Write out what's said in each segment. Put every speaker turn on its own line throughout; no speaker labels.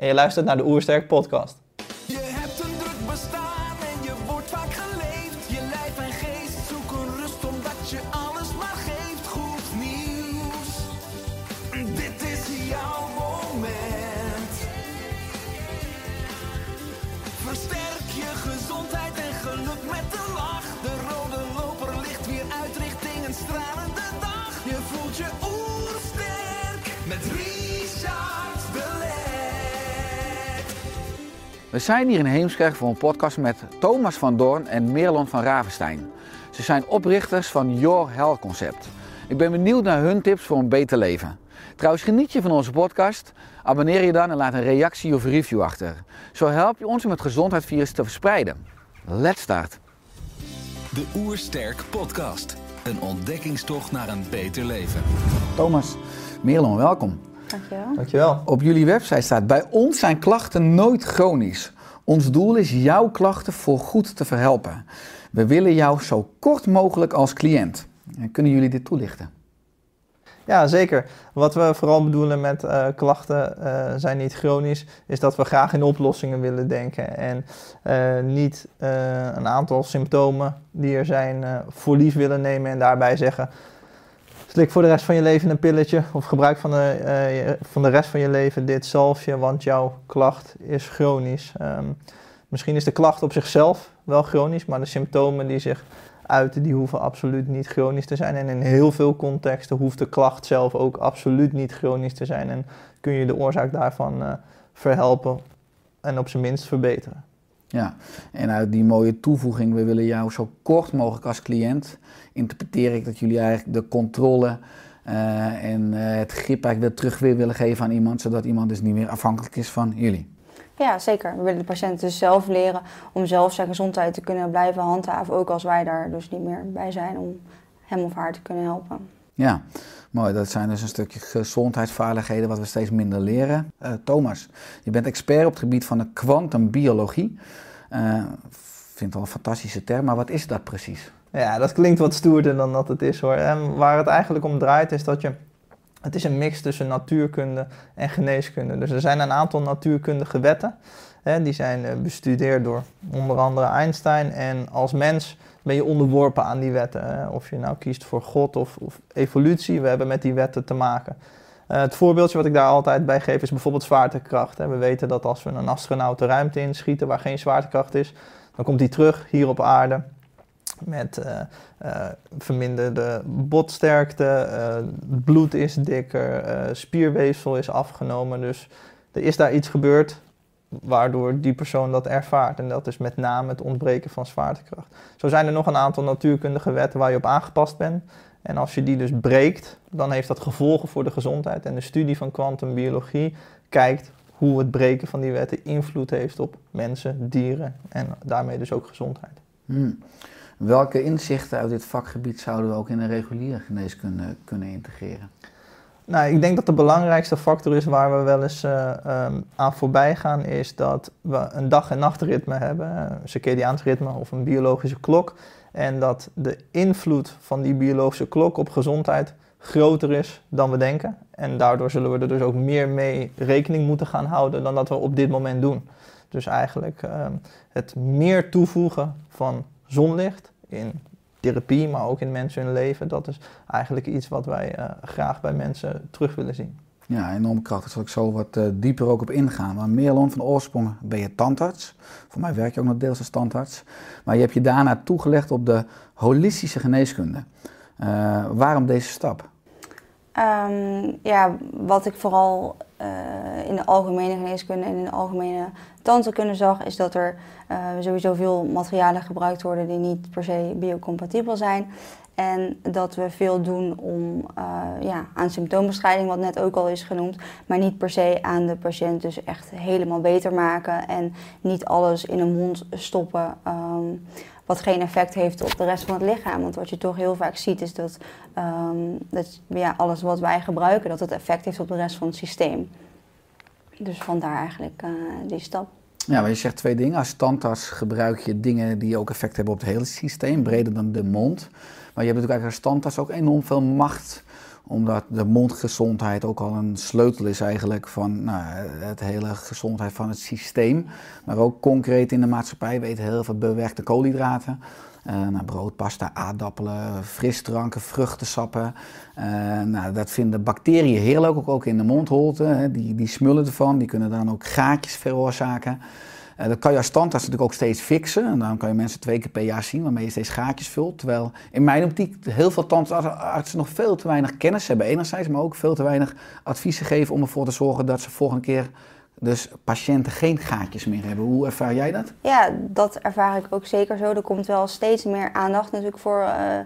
En je luistert naar de Oersterk podcast.
We zijn hier in Heemskerk voor een podcast met Thomas van Doorn en Merlon van Ravenstein. Ze zijn oprichters van Your Health Concept. Ik ben benieuwd naar hun tips voor een beter leven. Trouwens, geniet je van onze podcast? Abonneer je dan en laat een reactie of review achter. Zo help je ons om het gezondheidsvirus te verspreiden. Let's start.
De Oersterk Podcast. Een ontdekkingstocht naar een beter leven.
Thomas, Merlon, welkom.
Dankjewel.
Dankjewel.
Op jullie website staat: Bij ons zijn klachten nooit chronisch. Ons doel is jouw klachten voorgoed te verhelpen. We willen jou zo kort mogelijk als cliënt. Kunnen jullie dit toelichten?
Ja, zeker. Wat we vooral bedoelen met eh, klachten eh, zijn niet chronisch, is dat we graag in oplossingen willen denken. En eh, niet eh, een aantal symptomen die er zijn eh, voor lief willen nemen en daarbij zeggen. Slik voor de rest van je leven een pilletje of gebruik van de, eh, je- van de rest van je leven dit zalfje, want jouw klacht is chronisch. Ehm, misschien is de klacht op zichzelf wel chronisch, maar de symptomen die zich uiten, die hoeven absoluut niet chronisch te zijn. En in heel veel contexten hoeft de klacht zelf ook absoluut niet chronisch te zijn. En kun je de oorzaak daarvan eh, verhelpen en op zijn minst verbeteren.
Ja, en uit die mooie toevoeging, we willen jou zo kort mogelijk als cliënt, interpreteer ik dat jullie eigenlijk de controle eh, en eh, het grip eigenlijk weer terug weer willen geven aan iemand, zodat iemand dus niet meer afhankelijk is van jullie.
Ja, zeker. We willen de patiënt dus zelf leren om zelf zijn gezondheid te kunnen blijven handhaven. Ook als wij daar dus niet meer bij zijn om hem of haar te kunnen helpen.
Ja, mooi. Dat zijn dus een stukje gezondheidsvaardigheden wat we steeds minder leren. Eh, Thomas, je bent expert op het gebied van de kwantumbiologie. Eh vind wel een fantastische term, maar wat is dat precies?
Ja, dat klinkt wat stoerder dan dat het is hoor. En waar het eigenlijk om draait is dat je... Het is een mix tussen natuurkunde en geneeskunde. Dus er zijn een aantal natuurkundige wetten. Hè, die zijn eh, bestudeerd door onder andere Einstein. En als mens ben je onderworpen aan die wetten. Of je nou kiest voor God of, of evolutie, we hebben met die wetten te maken. Eh, het voorbeeldje wat ik daar altijd bij geef is bijvoorbeeld zwaartekracht. Hè. We weten dat als we een astronaut de ruimte inschieten waar geen zwaartekracht is, dan komt hij terug hier op aarde met eh, eh, verminderde botsterkte, bloed is dikker, spierweefsel is afgenomen. Dus er is daar iets gebeurd waardoor die persoon dat ervaart. En dat is met name het ontbreken van zwaartekracht. Zo zijn er nog een aantal natuurkundige wetten waar je op aangepast bent. En als je die dus breekt, dan heeft dat gevolgen voor de gezondheid. En de studie van kwantumbiologie kijkt hoe het breken van die wetten invloed heeft op mensen, dieren en daarmee dus ook gezondheid.
Hmm. Welke inzichten uit dit vakgebied zouden we ook in een reguliere geneeskunde kunnen integreren?
Nou, ik denk dat de belangrijkste factor is waar we wel eens eh, ehm, aan voorbij gaan, is dat we een dag- en nachtritme hebben, een circadiaans ritme of een biologische klok. En dat de invloed van die biologische klok op gezondheid groter is dan we denken. En daardoor zullen we er dus ook meer mee rekening moeten gaan houden dan dat we op dit moment doen. Dus eigenlijk ehm, het meer toevoegen van zonlicht in therapie, maar ook in mensen hun leven, dat is eigenlijk iets wat wij eh, graag bij mensen terug willen zien.
Ja, enorm krachtig. Daar zal ik zo wat eh, dieper ook op ingaan. Maar Merlon, van oorsprong ben je tandarts. Voor mij werk je ook nog deels als tandarts. Maar je hebt je daarna toegelegd op de holistische geneeskunde. Eh, waarom deze stap?
Ehm, ja, wat ik vooral eh, in de algemene geneeskunde en in de algemene tandheelkunde zag, is dat er eh, sowieso veel materialen gebruikt worden die niet per se biocompatibel zijn. En dat we veel doen om, eh, ja, aan symptoombestrijding, wat net ook al is genoemd, maar niet per se aan de patiënt dus echt helemaal beter maken en niet alles in een mond stoppen. ehm, wat geen effect heeft op de rest van het lichaam. Want wat je toch heel vaak ziet is dat, ehm, dat ja, alles wat wij gebruiken, dat het effect heeft op de rest van het systeem. Dus vandaar eigenlijk eh, die stap.
Ja, maar je zegt twee dingen. Als tandarts gebruik je dingen die ook effect hebben op het hele systeem, breder dan de mond. Maar je hebt natuurlijk als tandarts ook enorm veel macht, omdat de mondgezondheid ook al een sleutel is eigenlijk van nou, het hele gezondheid van het systeem. Maar ook concreet in de maatschappij weten heel veel bewerkte koolhydraten. Eh, nou, brood, pasta, aardappelen, frisdranken, vruchtensappen. Eh, nou, dat vinden bacteriën heerlijk, ook, ook in de mondholte. Hè. Die, die smullen ervan, die kunnen dan ook gaatjes veroorzaken. Eh, dat kan je als tandarts natuurlijk ook steeds fixen. En daarom kan je mensen twee keer per jaar zien waarmee je steeds gaatjes vult. Terwijl in mijn optiek heel veel tandartsen nog veel te weinig kennis hebben enerzijds. Maar ook veel te weinig adviezen geven om ervoor te zorgen dat ze volgende keer dus patiënten geen gaatjes meer hebben. Hoe ervaar jij dat?
Ja, dat ervaar ik ook zeker zo. Er komt wel steeds meer aandacht natuurlijk voor eh,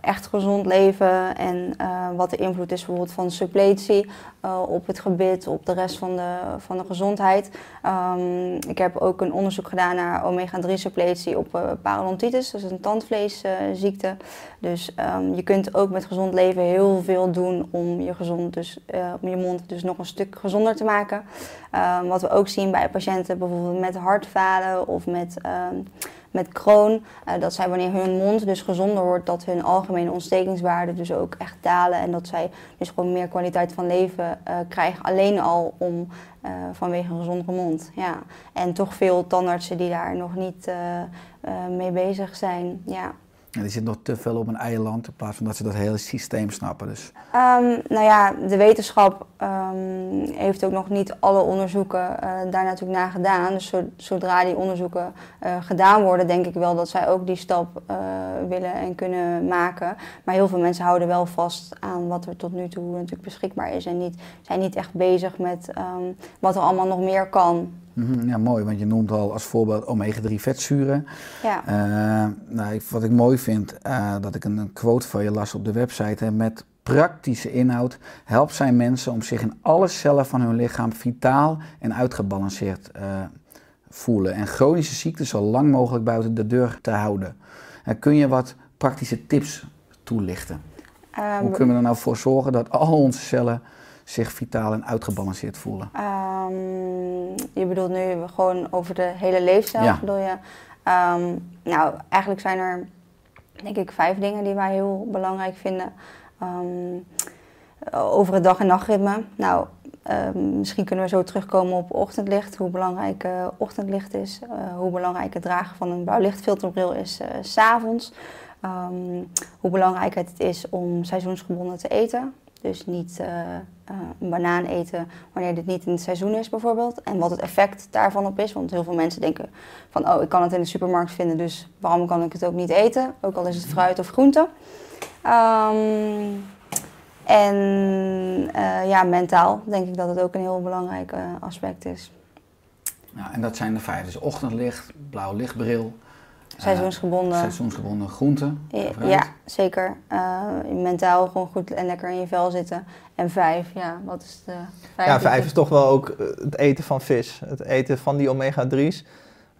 echt gezond leven en eh, wat de invloed is bijvoorbeeld van suppletie eh, op het gebit, op de rest van de, van de gezondheid. Ehm, ik heb ook een onderzoek gedaan naar omega-3 suppletie op eh, parodontitis, dat is een tandvleesziekte. dus ehm, je kunt ook met gezond leven heel veel doen om je, gezond dus, eh, om je mond dus nog een stuk gezonder te maken. Ehm, wat we ook zien bij patiënten bijvoorbeeld met hartfalen of met met kroon, eh, dat zij wanneer hun mond dus gezonder wordt, dat hun algemene ontstekingswaarden dus ook echt dalen en dat zij dus gewoon meer kwaliteit van leven eh, krijgen, alleen al om eh, vanwege een gezondere mond. Ja. En toch veel tandartsen die daar nog niet mee bezig zijn. Ja.
Ja, die zit nog te veel op een eiland in plaats van dat ze dat hele systeem snappen. Dus
Ehm, nou ja, de wetenschap ehm, heeft ook nog niet alle onderzoeken eh, daar natuurlijk naar gedaan. Dus zo- zodra die onderzoeken eh, gedaan worden, denk ik wel dat zij ook die stap eh, willen en kunnen maken. Maar heel veel mensen houden wel vast aan wat er tot nu toe natuurlijk beschikbaar is. En niet, zijn niet echt bezig met ehm, wat er allemaal nog meer kan.
Mhm, ja, mooi, want je noemt al als voorbeeld omega-3 vetzuren.
Ja.
Eh, nou, ik- wat ik mooi vind, eh, dat ik een, een quote van je las op de website. Hè, met praktische inhoud helpt zijn mensen om zich in alle cellen van hun lichaam vitaal en uitgebalanceerd eh, voelen. En chronische ziekten zo lang mogelijk buiten de deur te houden. Kun je wat praktische tips toelichten?
Ehm,
Hoe kunnen we er nou voor zorgen dat al onze cellen zich vitaal en uitgebalanceerd voelen?
Ehm, je bedoelt nu gewoon over de hele leefstijl,
Ja.
bedoel je? Ehm, nou, eigenlijk zijn er denk ik vijf dingen die wij heel belangrijk vinden. Ehm, over het dag- en nachtritme. Nou, misschien kunnen we zo terugkomen op ochtendlicht. Hoe belangrijk eh, ochtendlicht is. eh, hoe belangrijk het dragen van een blauwlichtfilterbril is eh, s s'avonds. Ehm, hoe belangrijk het is om seizoensgebonden te eten. Dus niet eh, een banaan eten wanneer dit niet in het seizoen is bijvoorbeeld. En wat het effect daarvan op is. Want heel veel mensen denken van oh, ik kan het in de supermarkt vinden, dus waarom kan ik het ook niet eten? Ook al is het fruit of groente. Ehm, en eh, ja, mentaal denk ik dat het ook een heel belangrijk eh, aspect is.
Nou, en dat zijn de vijf. Dus ochtendlicht, blauw lichtbril, eh,
Seizoensgebonden.
seizoensgebonden groenten.
Ja, zeker. Eh, mentaal gewoon goed en lekker in je vel zitten. En vijf, ja, wat is de vijf?
Ja, vijf is toch wel ook eh, het eten van vis. Het eten van die omega-3's.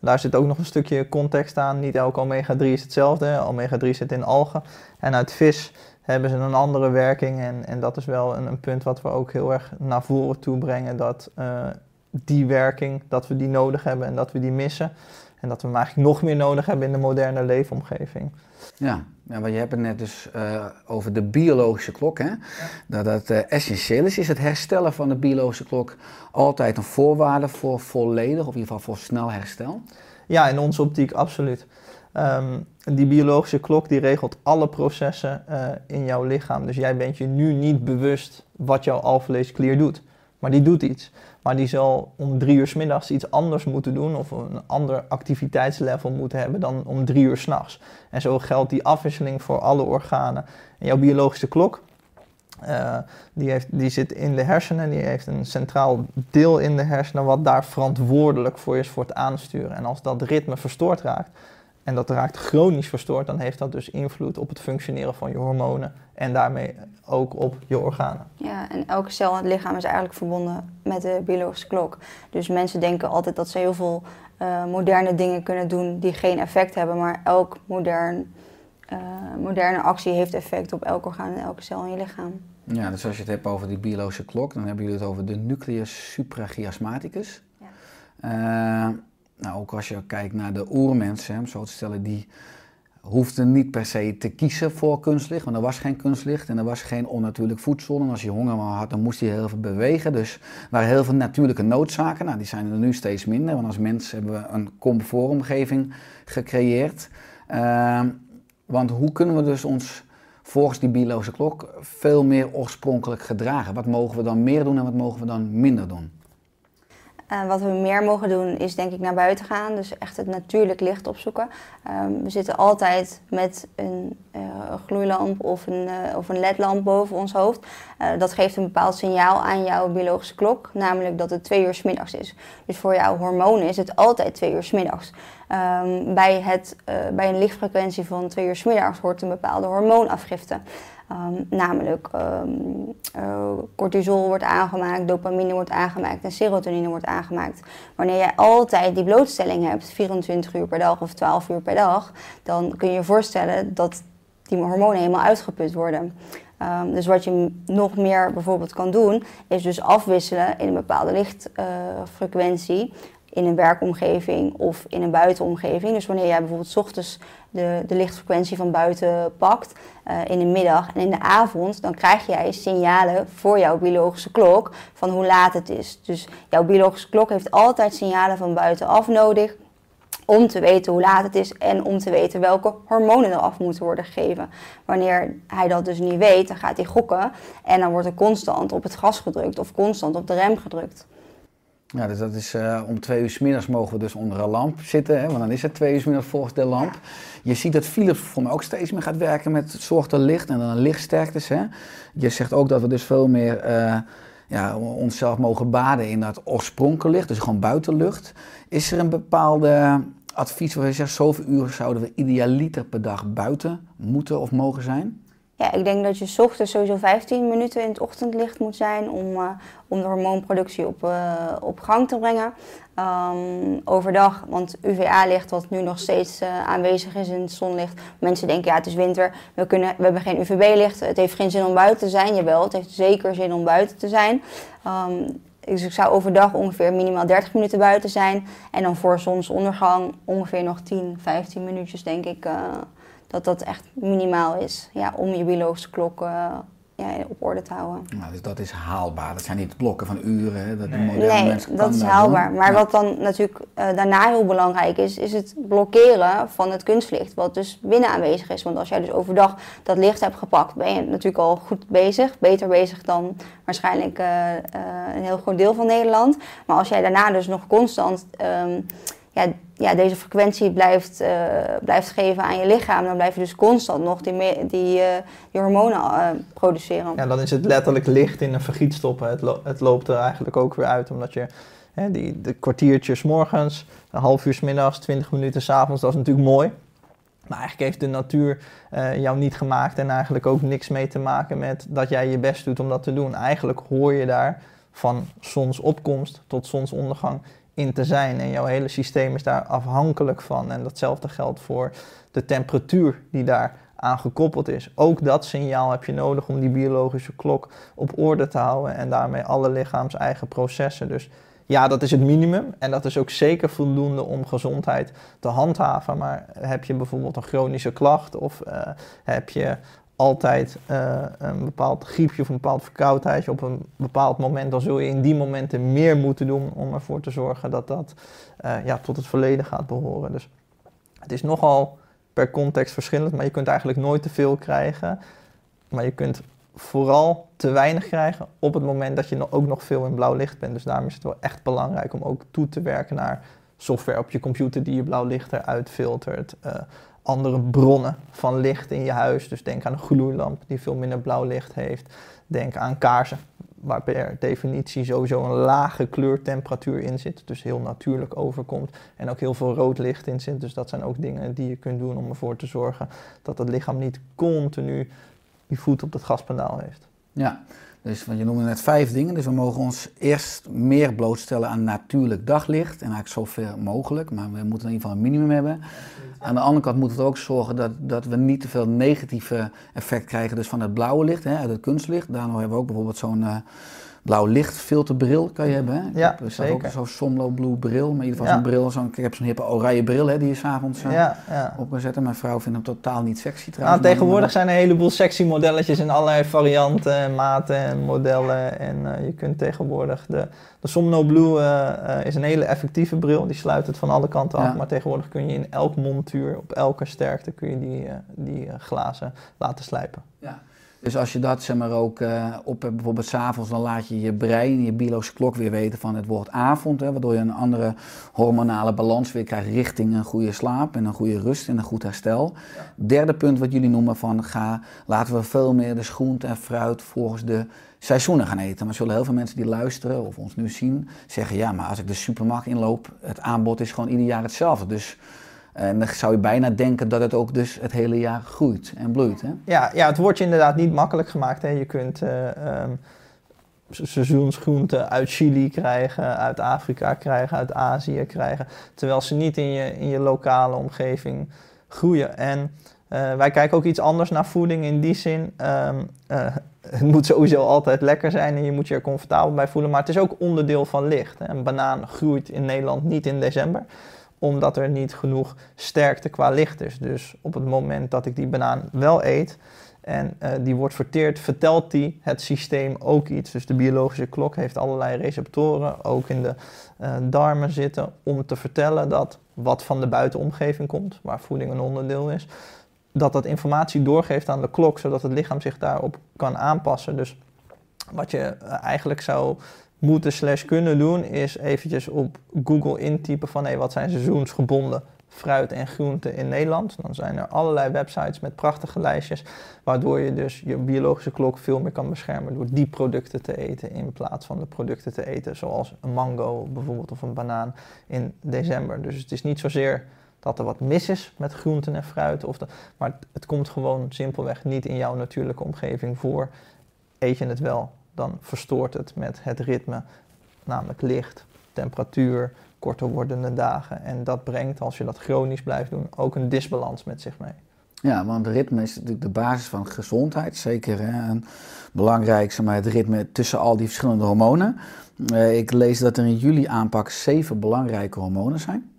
Daar zit ook nog een stukje context aan. Niet elke omega-3 is hetzelfde. Omega-3 zit in algen. En uit vis hebben ze een andere werking. En, en dat is wel een, een punt wat we ook heel erg naar voren toe brengen. Dat eh, die werking, dat we die nodig hebben en dat we die missen. En dat we hem eigenlijk nog meer nodig hebben in de moderne leefomgeving.
Ja, ja want je hebt het net dus eh, over de biologische klok. Hè? Dat dat eh, essentieel is. Is het herstellen van de biologische klok altijd een voorwaarde voor volledig, of in ieder geval voor snel herstel?
Ja, in onze optiek absoluut. Ehm, die biologische klok die regelt alle processen eh, in jouw lichaam. Dus jij bent je nu niet bewust wat jouw alvleesklier doet. Maar die doet iets. Maar die zal om drie uur 's middags iets anders moeten doen of een ander activiteitslevel moeten hebben dan om drie uur s'nachts. En zo geldt die afwisseling voor alle organen. En jouw biologische klok, Uh, die, heeft, die zit in de hersenen, die heeft een centraal deel in de hersenen wat daar verantwoordelijk voor is voor het aansturen. En als dat ritme verstoord raakt, en dat raakt chronisch verstoord, dan heeft dat dus invloed op het functioneren van je hormonen en daarmee ook op je organen.
Ja, en elke cel in het lichaam is eigenlijk verbonden met de biologische klok. Dus mensen denken altijd dat ze heel veel uh, moderne dingen kunnen doen die geen effect hebben, maar elk modern, uh, moderne actie heeft effect op elk orgaan en elke cel in je lichaam.
Ja, dus als je het hebt over die biologische klok, dan hebben jullie het over de nucleus suprachiasmaticus. Ja. Uh, nou, ook als je kijkt naar de oermensen, om zo te stellen, die hoefden niet per se te kiezen voor kunstlicht, want er was geen kunstlicht en er was geen onnatuurlijk voedsel. En als je honger had, dan moest je heel veel bewegen. Dus er waren heel veel natuurlijke noodzaken. Nou, die zijn er nu steeds minder, want als mens hebben we een comfortomgeving gecreëerd. Uh, want hoe kunnen we dus ons volgens die biologische klok veel meer oorspronkelijk gedragen? Wat mogen we dan meer doen en wat mogen we dan minder doen?
Uh, wat we meer mogen doen is denk ik naar buiten gaan. Dus echt het natuurlijk licht opzoeken. Um, we zitten altijd met een uh, gloeilamp of een, uh, of een ledlamp boven ons hoofd. dat geeft een bepaald signaal aan jouw biologische klok. Namelijk dat het twee uur s middags is. Dus voor jouw hormonen is het altijd twee uur s middags. Um, bij, het, bij een lichtfrequentie van twee uur s middags hoort een bepaalde hormoonafgifte. Um, namelijk um, cortisol wordt aangemaakt, dopamine wordt aangemaakt en serotonine wordt aangemaakt. Wanneer jij altijd die blootstelling hebt, 24 uur per dag of 12 uur per dag, dan kun je je voorstellen dat die hormonen helemaal uitgeput worden. Um, dus wat je nog meer bijvoorbeeld kan doen, is dus afwisselen in een bepaalde lichtfrequentie. In een werkomgeving of in een buitenomgeving. Dus wanneer jij bijvoorbeeld ochtends de, de lichtfrequentie van buiten pakt, uh, in de middag en in de avond, dan krijg jij signalen voor jouw biologische klok van hoe laat het is. Dus jouw biologische klok heeft altijd signalen van buitenaf nodig om te weten hoe laat het is en om te weten welke hormonen er af moeten worden gegeven. Wanneer hij dat dus niet weet, dan gaat hij gokken en dan wordt er constant op het gas gedrukt of constant op de rem gedrukt.
Ja, dus dat is uh, om twee uur s middags mogen we dus onder een lamp zitten, hè, want dan is het twee uur s middags volgens de lamp. Ja. Je ziet dat Philips voor mij ook steeds meer gaat werken met zorg licht en dan lichtsterktes. Hè. Je zegt ook dat we dus veel meer uh, ja, onszelf mogen baden in dat oorspronkelijke licht, dus gewoon buitenlucht. Is er een bepaalde advies waar je zegt, zoveel uur zouden we idealiter per dag buiten moeten of mogen zijn?
Ja, ik denk dat je ochtends sowieso 15 minuten in het ochtendlicht moet zijn om, uh, om de hormoonproductie op, uh, op gang te brengen. Um, overdag, want UVA-licht, wat nu nog steeds uh, aanwezig is in het zonlicht. Mensen denken, ja, het is winter, we, kunnen, we hebben geen UVB-licht, het heeft geen zin om buiten te zijn. Jawel, het heeft zeker zin om buiten te zijn. Um, dus ik zou overdag ongeveer minimaal 30 minuten buiten zijn. En dan voor zonsondergang ongeveer nog 10, 15 minuutjes, denk ik dat dat echt minimaal is ja, om je biologische klok uh, ja, op orde te houden.
Nou, dus dat is haalbaar. Dat zijn niet blokken van uren. Hè, dat
nee, nee dat is haalbaar. Maar wat dan natuurlijk uh, daarna heel belangrijk is, is het blokkeren van het kunstlicht. Wat dus binnen aanwezig is. Want als jij dus overdag dat licht hebt gepakt, ben je natuurlijk al goed bezig. Beter bezig dan waarschijnlijk uh, een heel groot deel van Nederland. Maar als jij daarna dus nog constant... Um, ja, ja, deze frequentie blijft, uh, blijft geven aan je lichaam, dan blijf je dus constant nog die, die, uh, die hormonen uh, produceren.
Ja, dan is het letterlijk licht in een vergiet stoppen. Het, het loopt er eigenlijk ook weer uit, omdat je hè, die de kwartiertjes morgens, een half uur middags, twintig minuten s avonds, dat is natuurlijk mooi. Maar eigenlijk heeft de natuur jou niet gemaakt en eigenlijk ook niks mee te maken met dat jij je best doet om dat te doen. Eigenlijk hoor je daar van zonsopkomst tot zonsondergang in te zijn. En jouw hele systeem is daar afhankelijk van. En datzelfde geldt voor de temperatuur die daar aan gekoppeld is. Ook dat signaal heb je nodig om die biologische klok op orde te houden en daarmee alle lichaams eigen processen. Dus ja, dat is het minimum en dat is ook zeker voldoende om gezondheid te handhaven. Maar heb je bijvoorbeeld een chronische klacht of uh, heb je altijd uh, een bepaald griepje of een bepaald verkoudheidje op een bepaald moment, dan zul je in die momenten meer moeten doen om ervoor te zorgen dat dat uh, ja, tot het verleden gaat behoren. Dus het is nogal per context verschillend, maar je kunt eigenlijk nooit te veel krijgen. Maar je kunt vooral te weinig krijgen op het moment dat je ook nog veel in blauw licht bent. Dus daarom is het wel echt belangrijk om ook toe te werken naar software op je computer die je blauw licht eruit filtert. Uh, andere bronnen van licht in je huis. Dus denk aan een gloeilamp die veel minder blauw licht heeft. Denk aan kaarsen, waar per definitie sowieso een lage kleurtemperatuur in zit. Dus heel natuurlijk overkomt. En ook heel veel rood licht in zit. Dus dat zijn ook dingen die je kunt doen om ervoor te zorgen dat het lichaam niet continu die voet op het gaspedaal heeft.
Ja, dus want je noemde net vijf dingen. Dus we mogen ons eerst meer blootstellen aan natuurlijk daglicht. En eigenlijk zoveel mogelijk. Maar we moeten in ieder geval een minimum hebben. Aan de andere kant moeten we ook zorgen dat, dat we niet te veel negatieve effect krijgen dus van het blauwe licht, hè, uit het kunstlicht. Daarom hebben we ook bijvoorbeeld zo'n uh, blauw lichtfilterbril kan je hebben. Hè?
Ja,
ik heb,
zeker.
ook zo'n Somlo Blue bril, maar in ieder geval
Ja.
zo'n bril. Zo'n, ik heb zo'n hippe oranje bril hè, die je s'avonds uh,
Ja, ja.
op kan zetten. Mijn vrouw vindt hem totaal niet sexy
Nou,
trouwens.
tegenwoordig zijn er een heleboel sexy modelletjes in allerlei varianten, en maten en modellen. En eh, je kunt tegenwoordig de, de Somno Blue eh, is een hele effectieve bril. Die sluit het van alle kanten af.
Ja.
Maar tegenwoordig kun je in elk montuur, op elke sterkte, kun je die, die glazen laten slijpen.
Ja. Dus als je dat zeg maar ook eh, op hebt, bijvoorbeeld s'avonds, dan laat je je brein, je biologische klok weer weten van het wordt avond. Hè, waardoor je een andere hormonale balans weer krijgt richting een goede slaap en een goede rust en een goed herstel. Derde punt wat jullie noemen van ga, laten we veel meer de groente en fruit volgens de seizoenen gaan eten. Maar zullen heel veel mensen die luisteren of ons nu zien zeggen ja, maar als ik de supermarkt inloop, het aanbod is gewoon ieder jaar hetzelfde. Dus en dan zou je bijna denken dat het ook dus het hele jaar groeit en bloeit. Hè?
Ja, ja, het wordt je inderdaad niet makkelijk gemaakt. Hè. Je kunt eh, ehm, se- seizoensgroenten uit Chili krijgen, uit Afrika krijgen, uit Azië krijgen. Terwijl ze niet in je, in je lokale omgeving groeien. En eh, wij kijken ook iets anders naar voeding in die zin. ehm, eh, het moet sowieso altijd lekker zijn en je moet je er comfortabel bij voelen. Maar het is ook onderdeel van licht. Hè. Een banaan groeit in Nederland niet in december omdat er niet genoeg sterkte qua licht is. Dus op het moment dat ik die banaan wel eet en eh, die wordt verteerd, vertelt die het systeem ook iets. Dus de biologische klok heeft allerlei receptoren, ook in de eh, darmen zitten, om te vertellen dat wat van de buitenomgeving komt, waar voeding een onderdeel is, dat dat informatie doorgeeft aan de klok, zodat het lichaam zich daarop kan aanpassen. Dus wat je eh, eigenlijk zou moeten slash kunnen doen, is eventjes op Google intypen van hé, wat zijn seizoensgebonden fruit en groenten in Nederland. Dan zijn er allerlei websites met prachtige lijstjes, waardoor je dus je biologische klok veel meer kan beschermen door die producten te eten in plaats van de producten te eten zoals een mango bijvoorbeeld of een banaan in december. Dus het is niet zozeer dat er wat mis is met groenten en fruit, of de, maar het, het komt gewoon simpelweg niet in jouw natuurlijke omgeving voor. Eet je het wel, dan verstoort het met het ritme, namelijk licht, temperatuur, korter wordende dagen. En dat brengt, als je dat chronisch blijft doen, ook een disbalans met zich mee.
Ja, want ritme is natuurlijk de basis van gezondheid. Zeker hè, en belangrijk, maar, het ritme tussen al die verschillende hormonen. Eh, ik lees dat er in jullie aanpak zeven belangrijke hormonen zijn.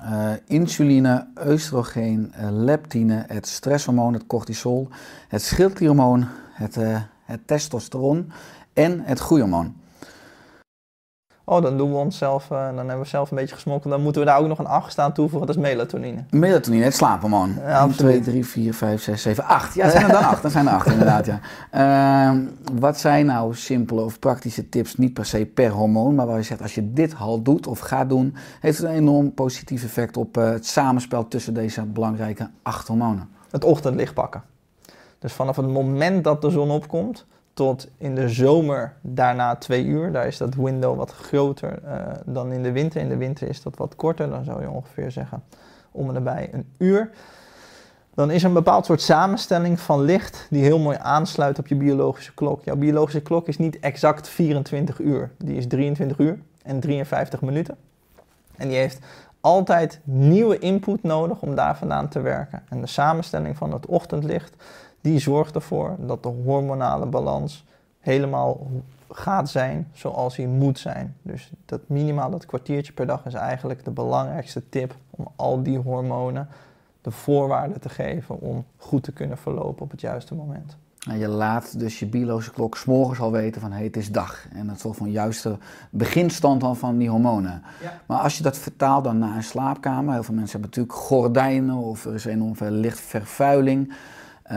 Eh, insuline, oestrogeen, eh, leptine, het stresshormoon, het cortisol, het schildklierhormoon, het, het testosteron en het groeihormoon.
Oh, dan doen we onszelf, eh, dan hebben we zelf een beetje gesmokkeld. Dan moeten we daar ook nog een acht aan toevoegen, dat is melatonine.
Melatonine, het slaaphormoon.
Ja,
1,
absoluut.
2, 3, 4, 5, 6, 7, 8. Ja, zijn er dan 8. Dat zijn er 8 inderdaad, ja. Ehm, wat zijn nou simpele of praktische tips, niet per se per hormoon, maar waar je zegt als je dit al doet of gaat doen, heeft het een enorm positief effect op eh, het samenspel tussen deze belangrijke acht hormonen.
Het ochtendlicht pakken. Dus vanaf het moment dat de zon opkomt tot in de zomer daarna twee uur, daar is dat window wat groter eh, dan in de winter. In de winter is dat wat korter, dan zou je ongeveer zeggen om en nabij een uur. Dan is er een bepaald soort samenstelling van licht die heel mooi aansluit op je biologische klok. Jouw biologische klok is niet exact 24 uur, die is 23 uur en 53 minuten. En die heeft altijd nieuwe input nodig om daar vandaan te werken. En de samenstelling van het ochtendlicht, die zorgt ervoor dat de hormonale balans helemaal gaat zijn zoals hij moet zijn. Dus dat minimaal dat kwartiertje per dag is eigenlijk de belangrijkste tip om al die hormonen de voorwaarden te geven om goed te kunnen verlopen op het juiste moment.
En je laat dus je biologische klok s'morgens al weten van hey, het is dag. En dat zorgt voor een juiste beginstand al van die hormonen.
Ja.
Maar als je dat vertaalt dan naar een slaapkamer, heel veel mensen hebben natuurlijk gordijnen of er is enorm veel lichtvervuiling. Eh,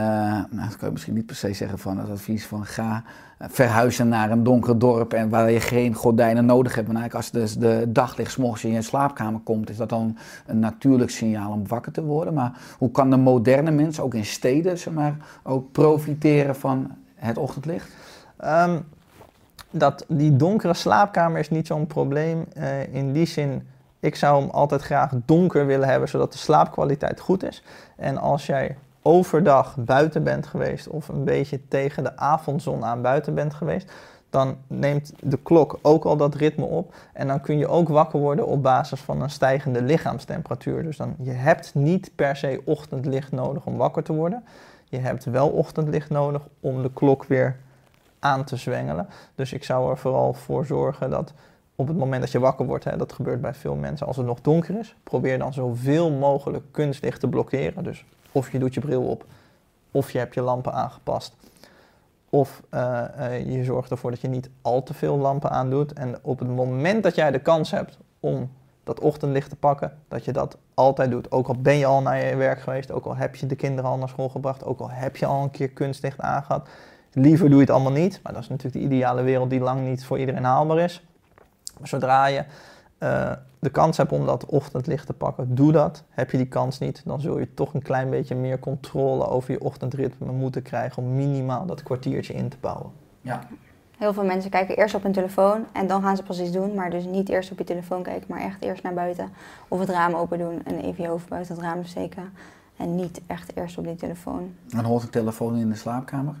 nou, dat kan je misschien niet per se zeggen van het advies van ga eh, verhuizen naar een donker dorp en waar je geen gordijnen nodig hebt. Maar eigenlijk als dus de daglicht 's morgens in je slaapkamer komt, is dat dan een natuurlijk signaal om wakker te worden. Maar hoe kan de moderne mens ook in steden zeg maar, ook profiteren van het ochtendlicht?
Ehm, dat, die donkere slaapkamer is niet zo'n probleem. Eh, in die zin, ik zou hem altijd graag donker willen hebben, zodat de slaapkwaliteit goed is. En als jij overdag buiten bent geweest of een beetje tegen de avondzon aan buiten bent geweest, dan neemt de klok ook al dat ritme op. En dan kun je ook wakker worden op basis van een stijgende lichaamstemperatuur. Dus dan, je hebt niet per se ochtendlicht nodig om wakker te worden. Je hebt wel ochtendlicht nodig om de klok weer aan te zwengelen. Dus ik zou er vooral voor zorgen dat op het moment dat je wakker wordt, hè, dat gebeurt bij veel mensen als het nog donker is, probeer dan zoveel mogelijk kunstlicht te blokkeren. Dus of je doet je bril op, of je hebt je lampen aangepast. Of uh, uh, je zorgt ervoor dat je niet al te veel lampen aandoet. En op het moment dat jij de kans hebt om dat ochtendlicht te pakken, dat je dat altijd doet. Ook al ben je al naar je werk geweest, ook al heb je de kinderen al naar school gebracht, ook al heb je al een keer kunstlicht aangehad. Liever doe je het allemaal niet, maar dat is natuurlijk de ideale wereld die lang niet voor iedereen haalbaar is. Maar zodra je uh, de kans hebt om dat ochtendlicht te pakken, doe dat. Heb je die kans niet, dan zul je toch een klein beetje meer controle over je ochtendritme moeten krijgen om minimaal dat kwartiertje in te bouwen.
Ja.
Heel veel mensen kijken eerst op hun telefoon en dan gaan ze pas iets doen. Maar dus niet eerst op je telefoon kijken, maar echt eerst naar buiten. Of het raam open doen en even je hoofd buiten het raam steken. En niet echt eerst op die telefoon.
En hoort de telefoon in de slaapkamer?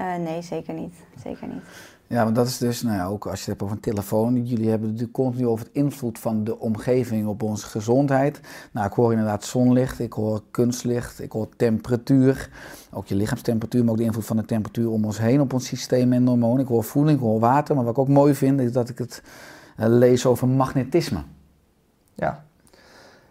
Uh, nee, zeker niet. Zeker niet.
Ja, want dat is dus, nou ja, ook als je het hebt over een telefoon. Jullie hebben het natuurlijk continu over het invloed van de omgeving op onze gezondheid. Nou, ik hoor inderdaad zonlicht, ik hoor kunstlicht, ik hoor temperatuur. Ook je lichaamstemperatuur, maar ook de invloed van de temperatuur om ons heen op ons systeem en hormonen. Ik hoor voeding, ik hoor water. Maar wat ik ook mooi vind, is dat ik het uh, lees over magnetisme.
Ja,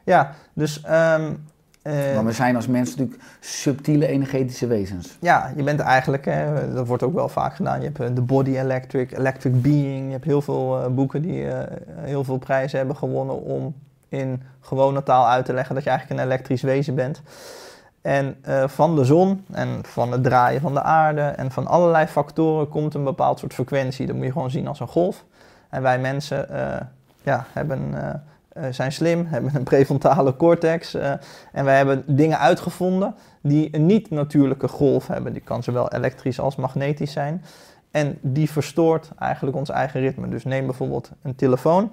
ja dus um,
uh, maar we zijn als mensen natuurlijk subtiele energetische wezens.
Ja, je bent eigenlijk, hè, dat wordt ook wel vaak gedaan, je hebt de Body Electric, Electric Being. Je hebt heel veel uh, boeken die uh, heel veel prijzen hebben gewonnen om in gewone taal uit te leggen dat je eigenlijk een elektrisch wezen bent. En van de zon en van het draaien van de aarde en van allerlei factoren komt een bepaald soort frequentie. Dat moet je gewoon zien als een golf. En wij mensen ja, hebben zijn slim, hebben een prefrontale cortex. Uh, en wij hebben dingen uitgevonden die een niet-natuurlijke golf hebben. Die kan zowel elektrisch als magnetisch zijn. En die verstoort eigenlijk ons eigen ritme. Dus neem bijvoorbeeld een telefoon.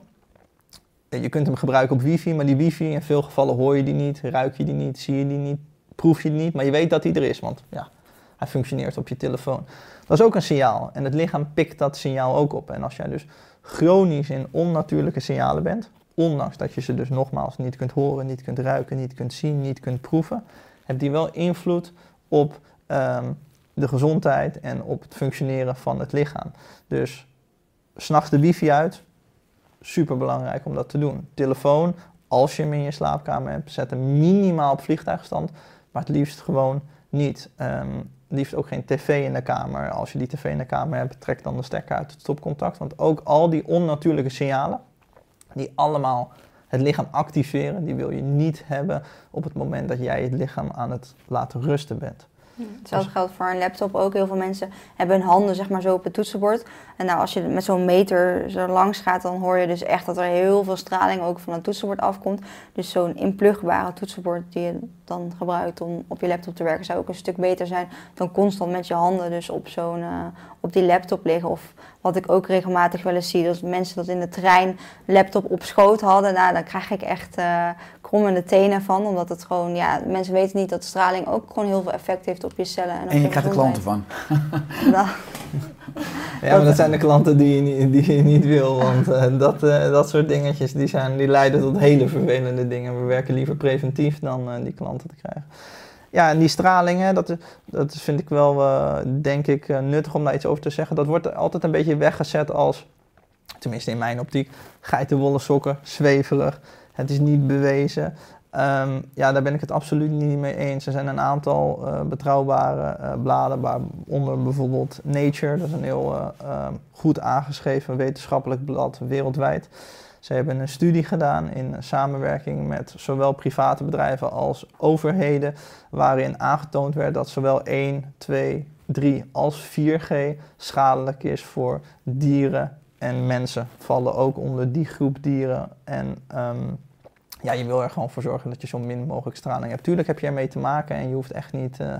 Je kunt hem gebruiken op wifi, maar die wifi in veel gevallen hoor je die niet, ruik je die niet, zie je die niet, proef je die niet. Maar je weet dat hij er is, want ja, hij functioneert op je telefoon. Dat is ook een signaal en het lichaam pikt dat signaal ook op. En als jij dus chronisch in onnatuurlijke signalen bent, ondanks dat je ze dus nogmaals niet kunt horen, niet kunt ruiken, niet kunt zien, niet kunt proeven, heeft die wel invloed op um, de gezondheid en op het functioneren van het lichaam. Dus s'nachts de wifi uit, super belangrijk om dat te doen. Telefoon, als je hem in je slaapkamer hebt, zet hem minimaal op vliegtuigstand, maar het liefst gewoon niet. Um, liefst ook geen tv in de kamer. Als je die tv in de kamer hebt, trek dan de stekker uit het stopcontact. Want ook al die onnatuurlijke signalen, die allemaal het lichaam activeren, die wil je niet hebben op het moment dat jij het lichaam aan het laten rusten bent.
Hetzelfde geldt voor een laptop ook. Heel veel mensen hebben hun handen zeg maar zo op het toetsenbord. En nou, als je met zo'n meter zo langs gaat, dan hoor je dus echt dat er heel veel straling ook van het toetsenbord afkomt. Dus zo'n inplugbare toetsenbord die je dan gebruikt om op je laptop te werken, zou ook een stuk beter zijn dan constant met je handen dus op, zo'n, uh, op die laptop liggen. Of wat ik ook regelmatig wel eens zie, dat mensen dat in de trein laptop op schoot hadden. Nou, dan krijg ik echt uh, krommende tenen van. Omdat het gewoon, ja, mensen weten niet dat straling ook gewoon heel veel effect heeft op je cellen. En, op
en je
je
krijgt er klanten van.
nou, ja, maar dat zijn de klanten die je niet, die je niet wil. Want uh, dat, uh, dat soort dingetjes die zijn, die leiden tot hele vervelende dingen. We werken liever preventief dan uh, die klanten te krijgen. Ja, en die stralingen, dat, dat vind ik wel, denk ik, nuttig om daar iets over te zeggen. Dat wordt altijd een beetje weggezet als, tenminste in mijn optiek, geitenwolle sokken, zweverig. Het is niet bewezen. Um, ja, daar ben ik het absoluut niet mee eens. Er zijn een aantal uh, betrouwbare uh, bladen, waaronder bijvoorbeeld Nature, dat is een heel uh, goed aangeschreven wetenschappelijk blad wereldwijd. Ze hebben een studie gedaan in samenwerking met zowel private bedrijven als overheden, waarin aangetoond werd dat zowel 1, 2, 3 als 4G schadelijk is voor dieren en mensen. Vallen ook onder die groep dieren. En ehm, ja, je wil er gewoon voor zorgen dat je zo min mogelijk straling hebt. Tuurlijk heb je ermee te maken en je hoeft echt niet eh,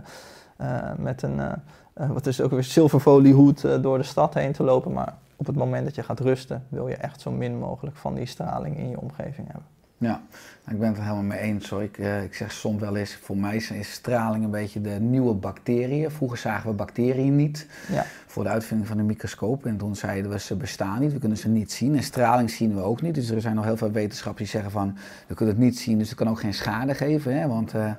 eh, met een, eh, wat is ook weer, zilverfoliehoed eh, door de stad heen te lopen. Maar op het moment dat je gaat rusten, wil je echt zo min mogelijk van die straling in je omgeving hebben.
Ja, ik ben het er helemaal mee eens hoor. Ik, eh, ik zeg soms wel eens, voor mij is is straling een beetje de nieuwe bacteriën. Vroeger zagen we bacteriën niet
Ja.
voor de uitvinding van de microscoop. En toen zeiden we, ze bestaan niet, we kunnen ze niet zien. En straling zien we ook niet. Dus er zijn nog heel veel wetenschappers die zeggen van, we kunnen het niet zien, dus het kan ook geen schade geven. Hè? Want eh,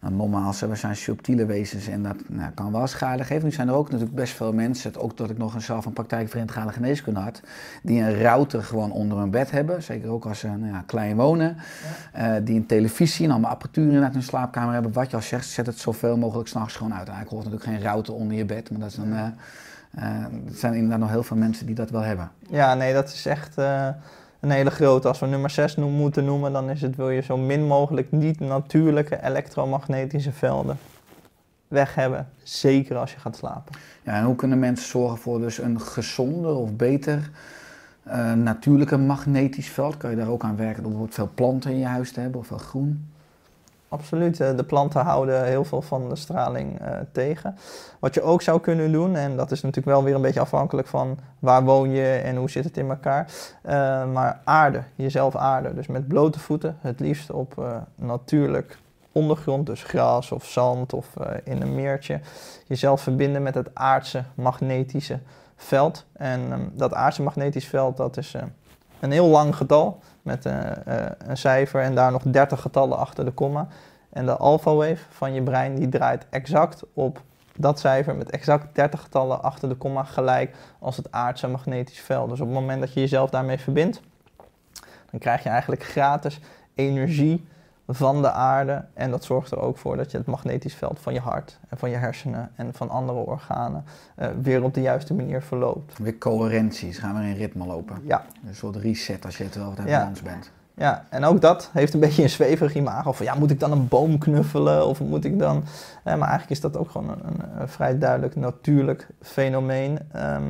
nou, normaal zijn we zijn subtiele wezens en dat nou, kan wel schade geven. Nu zijn er ook natuurlijk best veel mensen, ook dat ik nog een zelf een praktijk geneeskunde had, die een router gewoon onder hun bed hebben. Zeker ook als ze nou ja, klein wonen. Eh, die een televisie en allemaal apparatuur in hun slaapkamer hebben. Wat je al zegt, zet het zoveel mogelijk s'nachts gewoon uit. Eigenlijk hoort natuurlijk geen router onder je bed, maar dat is dan, eh, eh, er zijn inderdaad nog heel veel mensen die dat wel hebben.
Ja, nee, dat is echt een hele grote. Als we nummer 6 noem, moeten noemen, dan is het wil je zo min mogelijk niet natuurlijke elektromagnetische velden weg hebben. Zeker als je gaat slapen.
Ja, en hoe kunnen mensen zorgen voor dus een gezonder of beter eh, natuurlijke magnetisch veld? Kan je daar ook aan werken door bijvoorbeeld veel planten in je huis te hebben of veel groen?
Absoluut. eh, De planten houden heel veel van de straling eh, tegen. Wat je ook zou kunnen doen, en dat is natuurlijk wel weer een beetje afhankelijk van waar woon je en hoe zit het in elkaar. eh, maar aarde, jezelf aarden. Dus met blote voeten, het liefst op natuurlijk ondergrond, dus gras of zand of in een meertje. Jezelf verbinden met het aardse magnetische veld. En ehm, dat aardse magnetisch veld, dat is een heel lang getal met eh, eh, een cijfer en daar nog 30 getallen achter de komma. En de alpha wave van je brein die draait exact op dat cijfer met exact 30 getallen achter de komma gelijk als het aardse magnetisch veld. Dus op het moment dat je jezelf daarmee verbindt, dan krijg je eigenlijk gratis energie van de aarde. En dat zorgt er ook voor dat je het magnetisch veld van je hart en van je hersenen en van andere organen eh, weer op de juiste manier verloopt.
Weer coherenties, gaan we in ritme lopen.
Ja,
Een soort reset als je het wel
Ja.
balans bent.
Ja, en ook dat heeft een beetje een zweverig imago van ja, moet ik dan een boom knuffelen of moet ik dan... Eh, maar eigenlijk is dat ook gewoon een, een, een vrij duidelijk natuurlijk fenomeen. Ehm,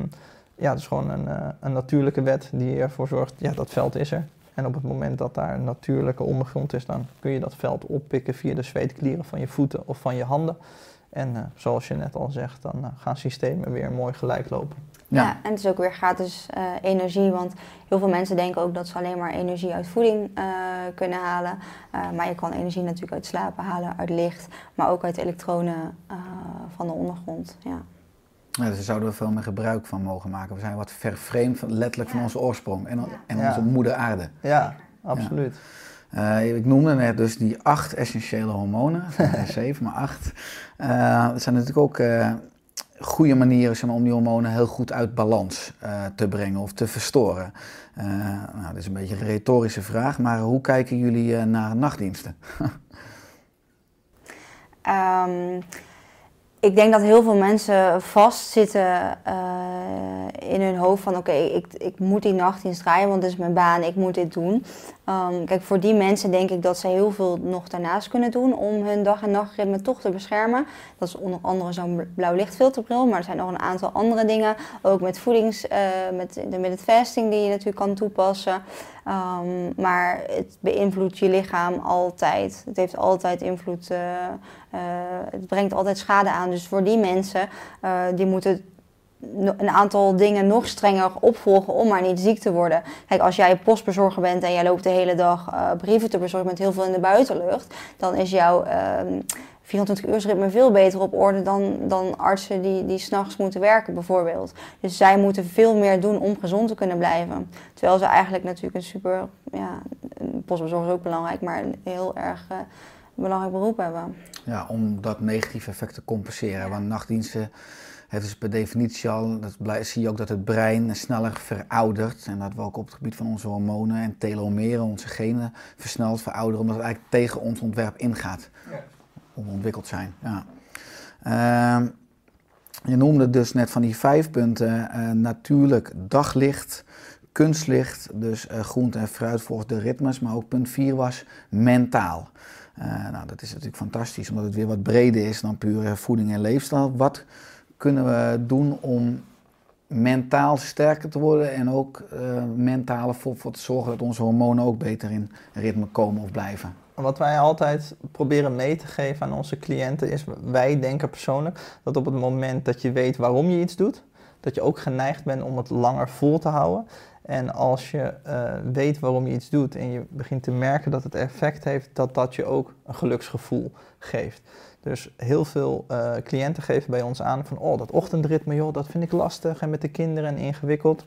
ja, het is gewoon een, eh, een natuurlijke wet die ervoor zorgt, ja, dat veld is er. En op het moment dat daar een natuurlijke ondergrond is, dan kun je dat veld oppikken via de zweetklieren van je voeten of van je handen. En eh, zoals je net al zegt, dan eh, gaan systemen weer mooi gelijk lopen.
Ja.
Ja.
en het is ook weer gratis eh, energie, want heel veel mensen denken ook dat ze alleen maar energie uit voeding eh, kunnen halen. Eh, maar je kan energie natuurlijk uit slapen halen, uit licht, maar ook uit elektronen eh, van de ondergrond. Ja.
Ja, dus daar zouden we veel meer gebruik van mogen maken. We zijn wat vervreemd van, letterlijk van onze oorsprong en, en
Ja.
onze moeder aarde.
Ja, absoluut.
Eh, ik noemde net dus die acht essentiële hormonen, zeven, maar acht. Eh dat zijn natuurlijk ook eh, goede manieren zeg maar, om die hormonen heel goed uit balans eh, te brengen of te verstoren. Eh, nou, dat is een beetje een retorische vraag, maar hoe kijken jullie eh, naar nachtdiensten?
Ehm, ik denk dat heel veel mensen vastzitten eh, in hun hoofd van oké, ik, ik moet die nachtdienst draaien, want dit is mijn baan, ik moet dit doen. Ehm, kijk, voor die mensen denk ik dat ze heel veel nog daarnaast kunnen doen om hun dag- en nachtritme toch te beschermen. Dat is onder andere zo'n blauw lichtfilterbril, maar er zijn nog een aantal andere dingen. Ook met voedings, eh, met, de- met fasting die je natuurlijk kan toepassen. Ehm, maar het beïnvloedt je lichaam altijd. Het heeft altijd invloed. eh, eh, het brengt altijd schade aan. Dus voor die mensen, eh, die moeten een aantal dingen nog strenger opvolgen om maar niet ziek te worden. Kijk, als jij postbezorger bent en jij loopt de hele dag eh, brieven te bezorgen met heel veel in de buitenlucht, dan is jouw ehm 24-uursritme veel beter op orde dan, dan artsen die, die s'nachts moeten werken bijvoorbeeld. Dus zij moeten veel meer doen om gezond te kunnen blijven. Terwijl ze eigenlijk natuurlijk een super, ja, postbezorger is ook belangrijk, maar een heel erg eh, belangrijk beroep hebben.
Ja, om dat negatieve effect te compenseren. Want nachtdiensten heeft dus per definitie al, dat zie je ook dat het brein sneller veroudert. En dat we ook op het gebied van onze hormonen en telomeren, onze genen, versneld verouderen. Omdat het eigenlijk tegen ons ontwerp ingaat. Hoe we ontwikkeld zijn. Ja. Ehm, je noemde dus net van die vijf punten. eh, natuurlijk daglicht, kunstlicht, dus eh, groente en fruit volgens de ritmes. Maar ook punt 4 was mentaal. Eh, nou, dat is natuurlijk fantastisch, omdat het weer wat breder is dan puur voeding en leefstijl. Wat kunnen we doen om mentaal sterker te worden en ook uh, mentaal voor, te zorgen dat onze hormonen ook beter in ritme komen of blijven?
Wat wij altijd proberen mee te geven aan onze cliënten is, wij denken persoonlijk dat op het moment dat je weet waarom je iets doet, dat je ook geneigd bent om het langer vol te houden. En als je uh, weet waarom je iets doet en je begint te merken dat het effect heeft, dat dat je ook een geluksgevoel geeft. Dus heel veel uh, cliënten geven bij ons aan van, oh dat ochtendritme joh, dat vind ik lastig en met de kinderen en ingewikkeld.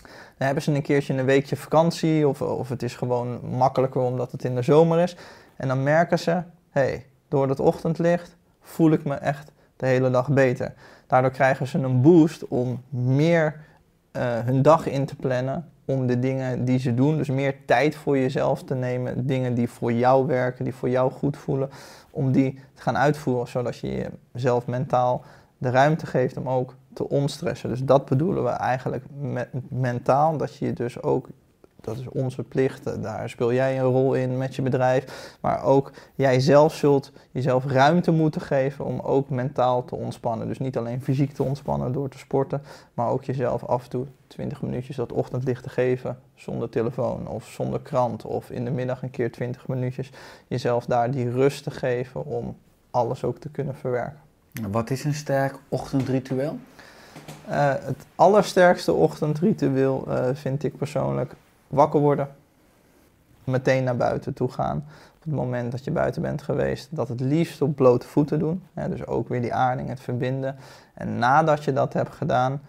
Dan hebben ze een keertje een weekje vakantie of, of het is gewoon makkelijker omdat het in de zomer is. En dan merken ze, hé, hey, door het ochtendlicht voel ik me echt de hele dag beter. Daardoor krijgen ze een boost om meer uh, hun dag in te plannen om de dingen die ze doen, dus meer tijd voor jezelf te nemen, dingen die voor jou werken, die voor jou goed voelen, om die te gaan uitvoeren, zodat je jezelf mentaal de ruimte geeft om ook te onstressen. Dus dat bedoelen we eigenlijk met mentaal, dat je dus ook dat is onze plicht. Daar speel jij een rol in met je bedrijf. Maar ook jij zelf zult jezelf ruimte moeten geven om ook mentaal te ontspannen. Dus niet alleen fysiek te ontspannen door te sporten, maar ook jezelf af en toe 20 minuutjes dat ochtendlicht te geven zonder telefoon of zonder krant. Of in de middag een keer 20 minuutjes jezelf daar die rust te geven om alles ook te kunnen verwerken.
Wat is een sterk ochtendritueel?
Uh, het allersterkste ochtendritueel uh, vind ik persoonlijk wakker worden, meteen naar buiten toe gaan. Op het moment dat je buiten bent geweest, dat het liefst op blote voeten doen. Hè, dus ook weer die aarding, het verbinden. En nadat je dat hebt gedaan,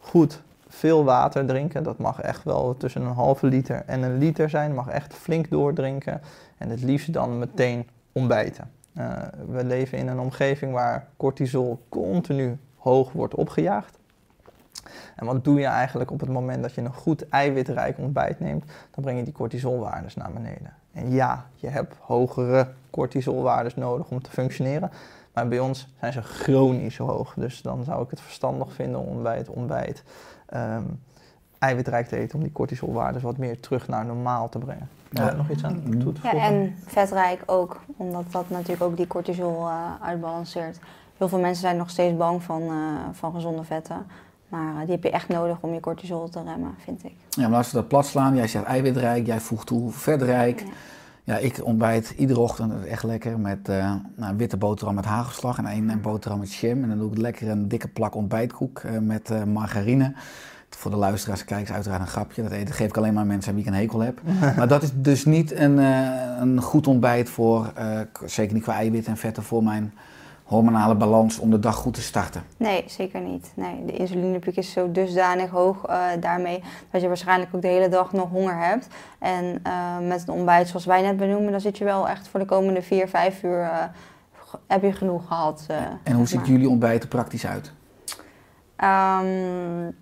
goed veel water drinken. Dat mag echt wel tussen een halve liter en een liter zijn. Mag echt flink doordrinken. En het liefst dan meteen ontbijten. Uh, we leven in een omgeving waar cortisol continu hoog wordt opgejaagd. En wat doe je eigenlijk op het moment dat je een goed eiwitrijk ontbijt neemt? Dan breng je die cortisolwaardes naar beneden. En ja, je hebt hogere cortisolwaardes nodig om te functioneren. Maar bij ons zijn ze chronisch hoog. Dus dan zou ik het verstandig vinden om bij het ontbijt um, eiwitrijk te eten om die cortisolwaardes wat meer terug naar normaal te brengen. Ja. nog iets aan toe te
Ja, en vetrijk ook, omdat dat natuurlijk ook die cortisol uh, uitbalanceert. Heel veel mensen zijn nog steeds bang van, uh, van gezonde vetten. Maar uh, die heb je echt nodig om je cortisol te remmen, vind ik.
Ja, maar als we dat plat slaan, jij zegt eiwitrijk, jij voegt toe vetrijk. Ja. Ja ik ontbijt iedere ochtend echt lekker met uh, nou, witte boterham met hagelslag en één boterham met jam. En dan doe ik lekker een dikke plak ontbijtkoek uh, met margarine. Voor de luisteraars, kijkers uiteraard een grapje. Dat eten geef ik alleen maar mensen aan wie ik een hekel heb. maar dat is dus niet een, een goed ontbijt voor, zeker niet qua eiwit en vetten, voor mijn hormonale balans om de dag goed te starten?
Nee, zeker niet. Nee, de insulinepiek is zo dusdanig hoog uh, daarmee dat je waarschijnlijk ook de hele dag nog honger hebt. En uh, met een ontbijt zoals wij net benoemen, dan zit je wel echt voor de komende 4, 5 uur uh, heb je genoeg gehad.
en hoe ziet jullie ontbijt er praktisch uit?
Um,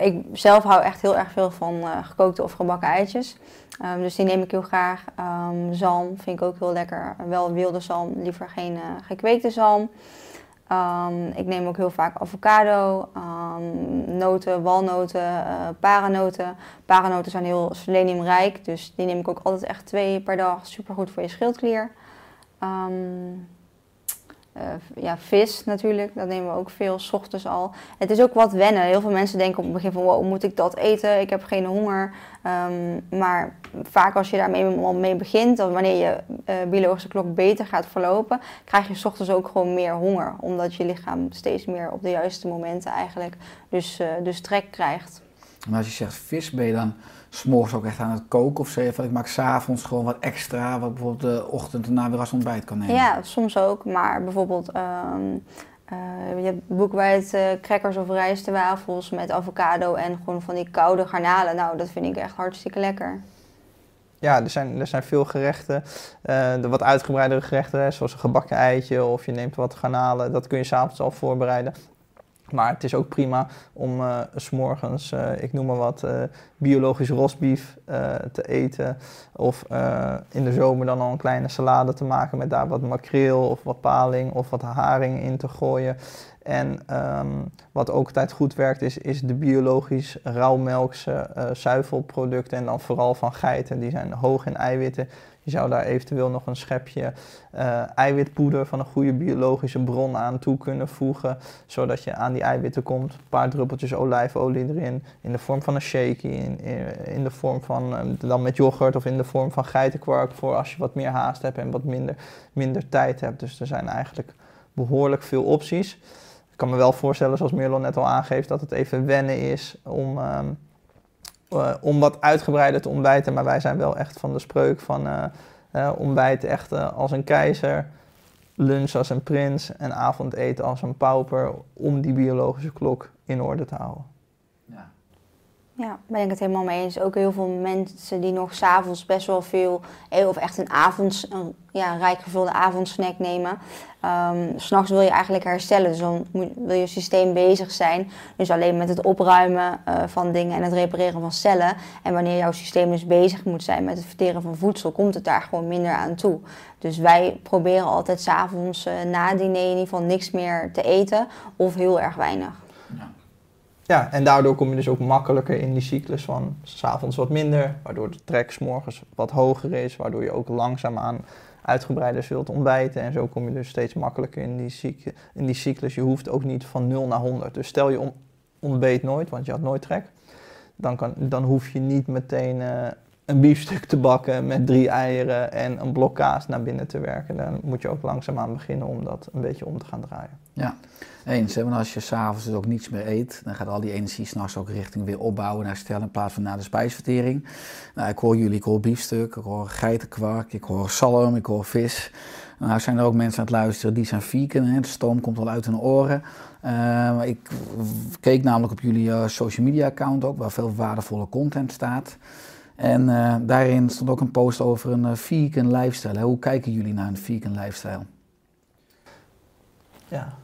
ik zelf hou echt heel erg veel van gekookte of gebakken eitjes. Um, dus die neem ik heel graag. Um, zalm vind ik ook heel lekker. Wel wilde zalm, liever geen uh, gekweekte zalm. Um, ik neem ook heel vaak avocado, noten, walnoten, paranoten. Paranoten zijn heel seleniumrijk, dus die neem ik ook altijd echt twee per dag. Super goed voor je schildklier. Uh, ja, vis natuurlijk, dat nemen we ook veel, s ochtends al. Het is ook wat wennen. Heel veel mensen denken op het begin van, wow, moet ik dat eten? Ik heb geen honger. Um, maar vaak als je daarmee mee begint, of wanneer je uh, biologische klok beter gaat verlopen, krijg je s ochtends ook gewoon meer honger. Omdat je lichaam steeds meer op de juiste momenten eigenlijk dus, uh, dus trek krijgt.
Maar als je zegt vis, ben je dan s'morgens ook echt aan het koken? Of zeg van ik maak s'avonds gewoon wat extra, wat bijvoorbeeld de ochtend erna weer als ontbijt kan nemen?
Ja, soms ook. Maar bijvoorbeeld um, uh, je hebt boekwijd uh, crackers of rijstwafels met avocado en gewoon van die koude garnalen. Nou, dat vind ik echt hartstikke lekker.
Ja, er zijn, er zijn veel gerechten. Uh, de wat uitgebreidere gerechten, zoals een gebakken eitje of je neemt wat garnalen. Dat kun je s'avonds al voorbereiden. Maar het is ook prima om uh, s'morgens, uh, ik noem maar wat, uh, biologisch rosbief te eten. Of in de zomer dan al een kleine salade te maken met daar wat makreel of wat paling of wat haring in te gooien. En ehm, wat ook altijd goed werkt is, is de biologisch rauwmelkse eh, zuivelproducten en dan vooral van geiten. Die zijn hoog in eiwitten. Je zou daar eventueel nog een schepje eh, eiwitpoeder van een goede biologische bron aan toe kunnen voegen, zodat je aan die eiwitten komt. Een paar druppeltjes olijfolie erin, in de vorm van een shake, in, in, de vorm van, eh, dan met yoghurt of in de vorm van geitenkwark voor als je wat meer haast hebt en wat minder, minder tijd hebt. Dus er zijn eigenlijk behoorlijk veel opties. Ik kan me wel voorstellen, zoals Merlon net al aangeeft, dat het even wennen is om... Ehm, uh, om wat uitgebreider te ontbijten. Maar wij zijn wel echt van de spreuk van uh, uh, ontbijt echt als een keizer, lunch als een prins en avondeten als een pauper. Om die biologische klok in orde te houden.
Ja, ben ik het helemaal mee eens. Ook heel veel mensen die nog s'avonds best wel veel, of echt een avonds, een ja, rijk gevulde avondsnack nemen. Um, S'nachts wil je eigenlijk herstellen, dus dan moet, wil je systeem bezig zijn. Dus alleen met het opruimen uh, van dingen en het repareren van cellen. En wanneer jouw systeem dus bezig moet zijn met het verteren van voedsel, komt het daar gewoon minder aan toe. Dus wij proberen altijd s'avonds uh, na diner in ieder geval niks meer te eten of heel erg weinig.
Ja. en daardoor kom je dus ook makkelijker in die cyclus van s'avonds wat minder, waardoor de trek s morgens wat hoger is, waardoor je ook langzaamaan uitgebreider zult ontbijten. En zo kom je dus steeds makkelijker in die, in die cyclus. Je hoeft ook niet van 0 naar 100. Dus stel je ontbeet nooit, want je had nooit trek. Dan, kan, dan hoef je niet meteen uh, een biefstuk te bakken met drie eieren en een blok kaas naar binnen te werken. Dan moet je ook langzaamaan beginnen om dat een beetje om te gaan draaien.
Ja, eens. Want als je s'avonds dus ook niets meer eet, dan gaat al die energie s'nachts ook richting weer opbouwen en herstellen in plaats van naar de spijsvertering. Nou, ik hoor jullie, ik hoor biefstuk, ik hoor geitenkwark, ik hoor zalm, ik hoor vis. Nou zijn er ook mensen aan het luisteren die zijn vegan, hè? de stoom komt al uit hun oren. Uh, ik keek namelijk op jullie uh, social media account ook, waar veel waardevolle content staat. En uh, daarin stond ook een post over een uh, vegan lifestyle. Hoe kijken jullie naar een vegan lifestyle?
Ja.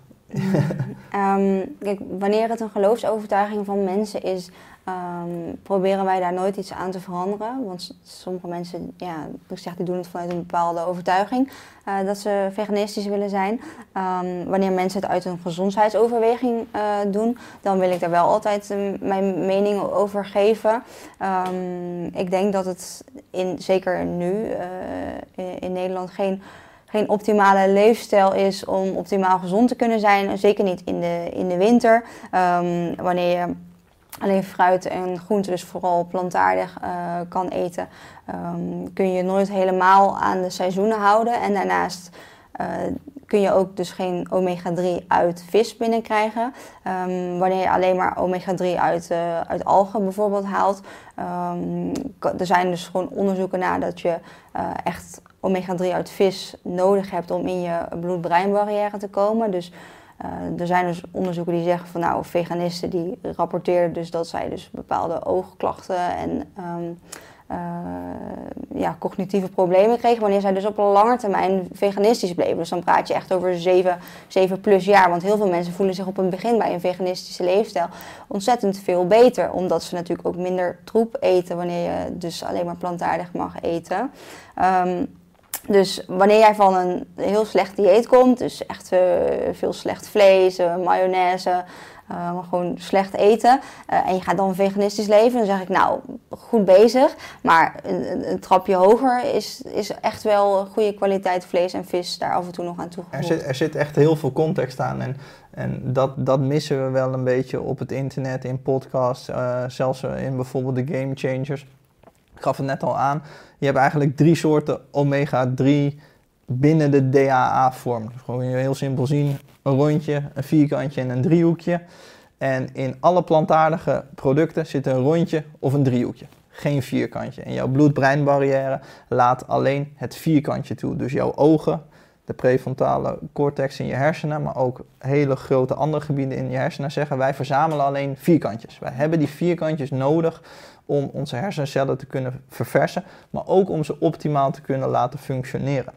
Um, kijk, wanneer het een geloofsovertuiging van mensen is, um, proberen wij daar nooit iets aan te veranderen. Want sommige mensen, ja, ik zeg, die doen het vanuit een bepaalde overtuiging uh, dat ze veganistisch willen zijn. Um, wanneer mensen het uit een gezondheidsoverweging uh, doen, dan wil ik daar wel altijd mijn mening over geven. ik denk dat het in, zeker nu in Nederland geen geen optimale leefstijl is om optimaal gezond te kunnen zijn. Zeker niet in de, in de winter. Um, wanneer je alleen fruit en groenten, dus vooral plantaardig, uh, kan eten, um, kun je nooit helemaal aan de seizoenen houden. En daarnaast uh, kun je ook dus geen omega-3 uit vis binnenkrijgen. Um, wanneer je alleen maar omega-3 uit, uh, uit algen bijvoorbeeld haalt. Um, er zijn dus gewoon onderzoeken naar dat je echt omega-3 uit vis nodig hebt om in je bloed-breinbarrière te komen. Dus uh, er zijn dus onderzoeken die zeggen van nou, veganisten die rapporteerden dus dat zij dus bepaalde oogklachten en um, uh, ja, cognitieve problemen kregen wanneer zij dus op een lange termijn veganistisch bleven. Dus dan praat je echt over 7, 7 plus jaar. Want heel veel mensen voelen zich op het begin bij een veganistische leefstijl ontzettend veel beter. Omdat ze natuurlijk ook minder troep eten wanneer je dus alleen maar plantaardig mag eten. Um, dus wanneer jij van een heel slecht dieet komt, dus echt uh, veel slecht vlees, uh, mayonaise, uh, gewoon slecht eten, en je gaat dan veganistisch leven, dan zeg ik nou, goed bezig. Maar een, een, trapje hoger is, is echt wel goede kwaliteit vlees en vis daar af en toe nog aan toegevoegd.
Er zit, er zit echt heel veel context aan en, en dat, dat missen we wel een beetje op het internet, in podcasts, zelfs in bijvoorbeeld de Game Changers. Ik gaf het net al aan je hebt eigenlijk drie soorten omega-3 binnen de DHA-vorm. Dus gewoon heel simpel zien, een rondje, een vierkantje en een driehoekje. En in alle plantaardige producten zit een rondje of een driehoekje. Geen vierkantje. En jouw bloed-breinbarrière laat alleen het vierkantje toe. Dus jouw ogen, de prefrontale cortex in je hersenen, maar ook hele grote andere gebieden in je hersenen zeggen wij verzamelen alleen vierkantjes. Wij hebben die vierkantjes nodig om onze hersencellen te kunnen verversen, maar ook om ze optimaal te kunnen laten functioneren.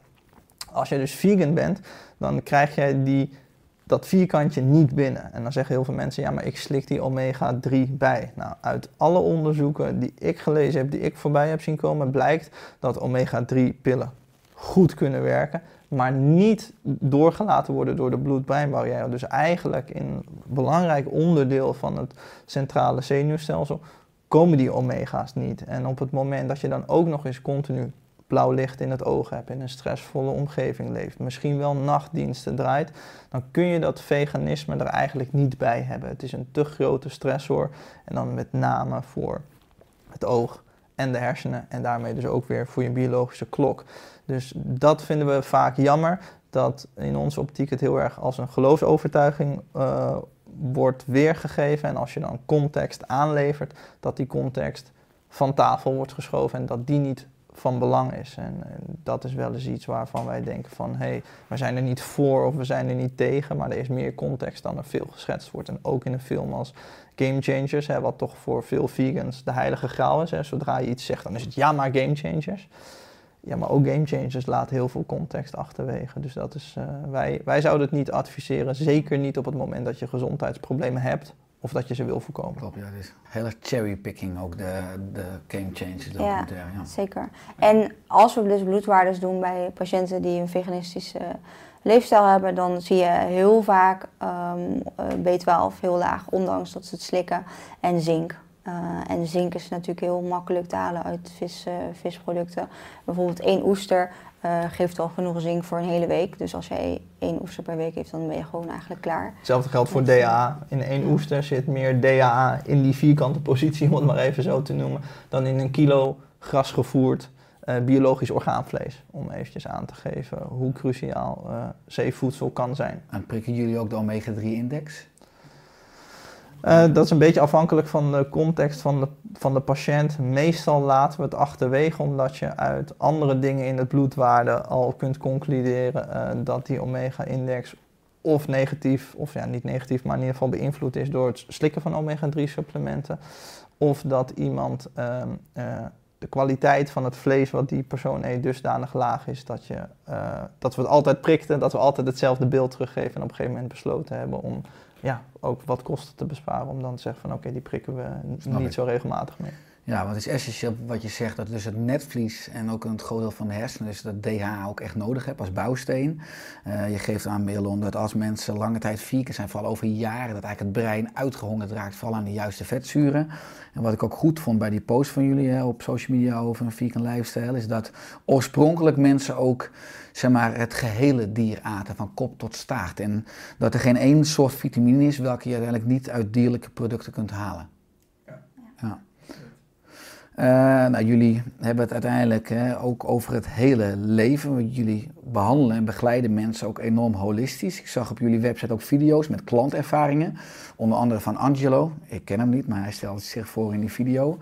Als je dus vegan bent, dan krijg je die, dat vierkantje niet binnen. En dan zeggen heel veel mensen, ja, maar ik slik die omega-3 bij. Nou, uit alle onderzoeken die ik gelezen heb, die ik voorbij heb zien komen, blijkt dat omega-3 pillen goed kunnen werken maar niet doorgelaten worden door de bloed-breinbarrière. Dus eigenlijk een belangrijk onderdeel van het centrale zenuwstelsel komen die omega's niet. En op het moment dat je dan ook nog eens continu blauw licht in het oog hebt, in een stressvolle omgeving leeft, misschien wel nachtdiensten draait, dan kun je dat veganisme er eigenlijk niet bij hebben. Het is een te grote stressor en dan met name voor het oog en de hersenen en daarmee dus ook weer voor je biologische klok. Dus dat vinden we vaak jammer, dat in onze optiek het heel erg als een geloofsovertuiging uh, wordt weergegeven. En als je dan context aanlevert, dat die context van tafel wordt geschoven en dat die niet van belang is. En, dat is wel eens iets waarvan wij denken van hé, hey, we zijn er niet voor of we zijn er niet tegen, maar er is meer context dan er veel geschetst wordt. En ook in een film als Game Changers, hè, wat toch voor veel vegans de heilige graal is. Zodra je iets zegt, dan is het ja maar Game Changers. Ja, maar ook Game Changers laat heel veel context achterwege. Dus dat is, uh, wij, wij zouden het niet adviseren, zeker niet op het moment dat je gezondheidsproblemen hebt of dat je ze wil voorkomen.
Klopt, ja. Dus heel erg cherrypicking ook de, de game changers documentaire.
Ja, ja, zeker. En als we dus bloedwaardes doen bij patiënten die een veganistische leefstijl hebben, dan zie je heel vaak um, B12 heel laag, ondanks dat ze het slikken, en zink. Uh, en zink is natuurlijk heel makkelijk te halen uit vis, uh, visproducten. Bijvoorbeeld één oester uh, geeft al genoeg zink voor een hele week. Dus als je één oester per week heeft, dan ben je gewoon eigenlijk klaar.
Hetzelfde geldt voor DHA. In één oester zit meer DHA in die vierkante positie, om het maar even zo te noemen, dan in een kilo grasgevoerd uh, biologisch orgaanvlees. Om eventjes aan te geven hoe cruciaal uh, zeevoedsel kan zijn.
En prikken jullie ook de omega-3-index?
Uh, dat is een beetje afhankelijk van de context van de, van de patiënt. Meestal laten we het achterwege, omdat je uit andere dingen in het bloedwaarde al kunt concluderen uh, dat die omega-index of negatief, of ja, niet negatief, maar in ieder geval beïnvloed is door het slikken van omega-3-supplementen. Of dat iemand uh, de kwaliteit van het vlees wat die persoon eet dusdanig laag is dat, je, dat we het altijd prikten, dat we altijd hetzelfde beeld teruggeven en op een gegeven moment besloten hebben om ja, ook wat kosten te besparen om dan te zeggen van oké, okay, die prikken we Snap niet ik. zo regelmatig meer.
Ja, want het is essentieel wat je zegt, dat dus het netvlies en ook een groot deel van de hersenen, dus dat DH ook echt nodig hebt als bouwsteen. Uh, je geeft aan, Merlon, dat als mensen lange tijd vegan zijn, vooral over jaren, dat eigenlijk het brein uitgehongerd raakt, vooral aan de juiste vetzuren. En wat ik ook goed vond bij die post van jullie hè, op social media over een vegan lifestyle, is dat oorspronkelijk mensen ook zeg maar, het gehele dier aten, van kop tot staart. En dat er geen één soort vitamine is welke je uiteindelijk niet uit dierlijke producten kunt halen. Uh, nou, jullie hebben het uiteindelijk hè, ook over het hele leven. Jullie behandelen en begeleiden mensen ook enorm holistisch. Ik zag op jullie website ook video's met klantervaringen. Onder andere van Angelo. Ik ken hem niet, maar hij stelde zich voor in die video.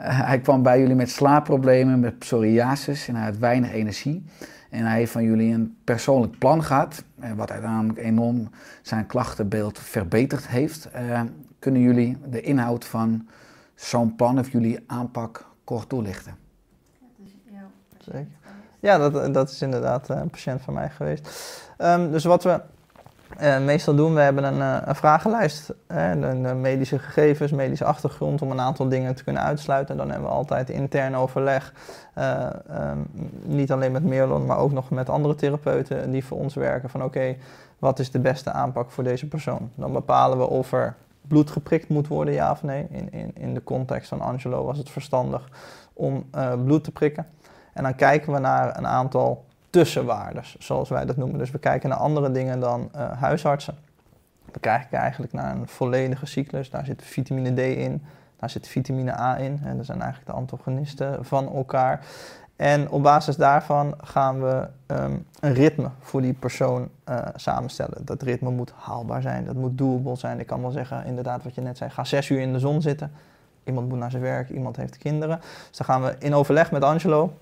Uh, hij kwam bij jullie met slaapproblemen, met psoriasis en hij had weinig energie. En hij heeft van jullie een persoonlijk plan gehad, wat uiteindelijk enorm zijn klachtenbeeld verbeterd heeft. Kunnen jullie de inhoud van zo'n plan of jullie aanpak kort toelichten?
Zeker. Ja, dat, dat is inderdaad een patiënt van mij geweest. Um, dus wat we uh, meestal doen, we hebben een, uh, een vragenlijst, hè, een, medische gegevens, medische achtergrond om een aantal dingen te kunnen uitsluiten. Dan hebben we altijd intern overleg, uh, um, niet alleen met Merlon, maar ook nog met andere therapeuten die voor ons werken. Van oké, okay, wat is de beste aanpak voor deze persoon? Dan bepalen we of er bloed geprikt moet worden, ja of nee. In, in, in de context van Angelo was het verstandig om bloed te prikken. En dan kijken we naar een aantal tussenwaardes, zoals wij dat noemen. Dus we kijken naar andere dingen dan uh, huisartsen. We kijken eigenlijk naar een volledige cyclus. Daar zit vitamine D in, daar zit vitamine A in. En dat zijn eigenlijk de antagonisten van elkaar. En op basis daarvan gaan we um, een ritme voor die persoon uh, samenstellen. Dat ritme moet haalbaar zijn, dat moet doable zijn. Ik kan wel zeggen, inderdaad wat je net zei, ga zes uur in de zon zitten. Iemand moet naar zijn werk, iemand heeft kinderen. Dus dan gaan we in overleg met Angelo.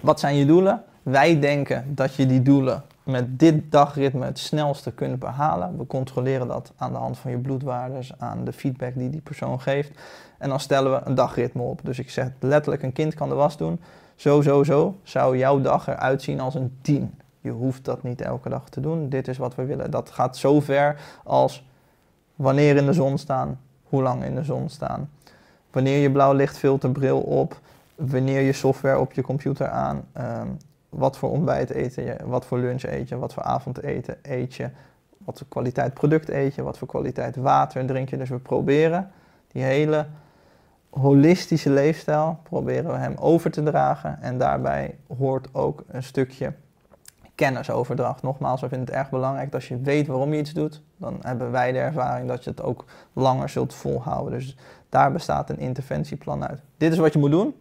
Wat zijn je doelen? Wij denken dat je die doelen met dit dagritme het snelste kunt behalen. We controleren dat aan de hand van je bloedwaardes, aan de feedback die die persoon geeft. En dan stellen we een dagritme op. Dus ik zeg letterlijk, een kind kan de was doen. Zo, zo, zo zou jouw dag eruit zien als een 10. Je hoeft dat niet elke dag te doen. Dit is wat we willen. Dat gaat zo ver als wanneer in de zon staan, hoe lang in de zon staan. Wanneer je blauw lichtfilterbril op, wanneer je software op je computer aan. Um, wat voor ontbijt eten je, wat voor lunch eet je, wat voor avondeten eet je, wat voor kwaliteit product eet je, wat voor kwaliteit water drink je. Dus we proberen die hele holistische leefstijl, proberen we hem over te dragen. En daarbij hoort ook een stukje kennisoverdracht. Nogmaals, we vinden het erg belangrijk dat als je weet waarom je iets doet, dan hebben wij de ervaring dat je het ook langer zult volhouden. Dus daar bestaat een interventieplan uit. Dit is wat je moet doen.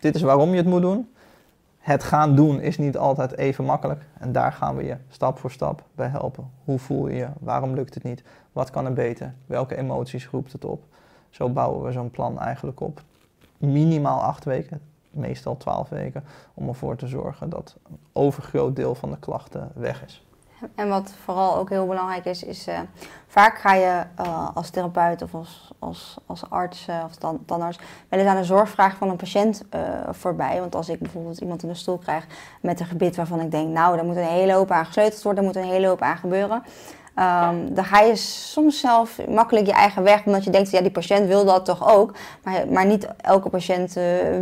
Dit is waarom je het moet doen. Het gaan doen is niet altijd even makkelijk. En daar gaan we je stap voor stap bij helpen. Hoe voel je je? Waarom lukt het niet? Wat kan er beter? Welke emoties roept het op? Zo bouwen we zo'n plan eigenlijk op. Minimaal acht weken, meestal twaalf weken, om ervoor te zorgen dat een overgroot deel van de klachten weg is.
En wat vooral ook heel belangrijk is, is uh, vaak ga je uh, als therapeut of als, als, als arts uh, of dan, wel eens aan de zorgvraag van een patiënt voorbij. Want als ik bijvoorbeeld iemand in de stoel krijg met een gebit waarvan ik denk, nou, daar moet een hele hoop aan gesleuteld worden, daar moet een hele hoop aan gebeuren. Um, dan ga je soms zelf makkelijk je eigen weg, omdat je denkt, ja, die patiënt wil dat toch ook. Maar, maar niet elke patiënt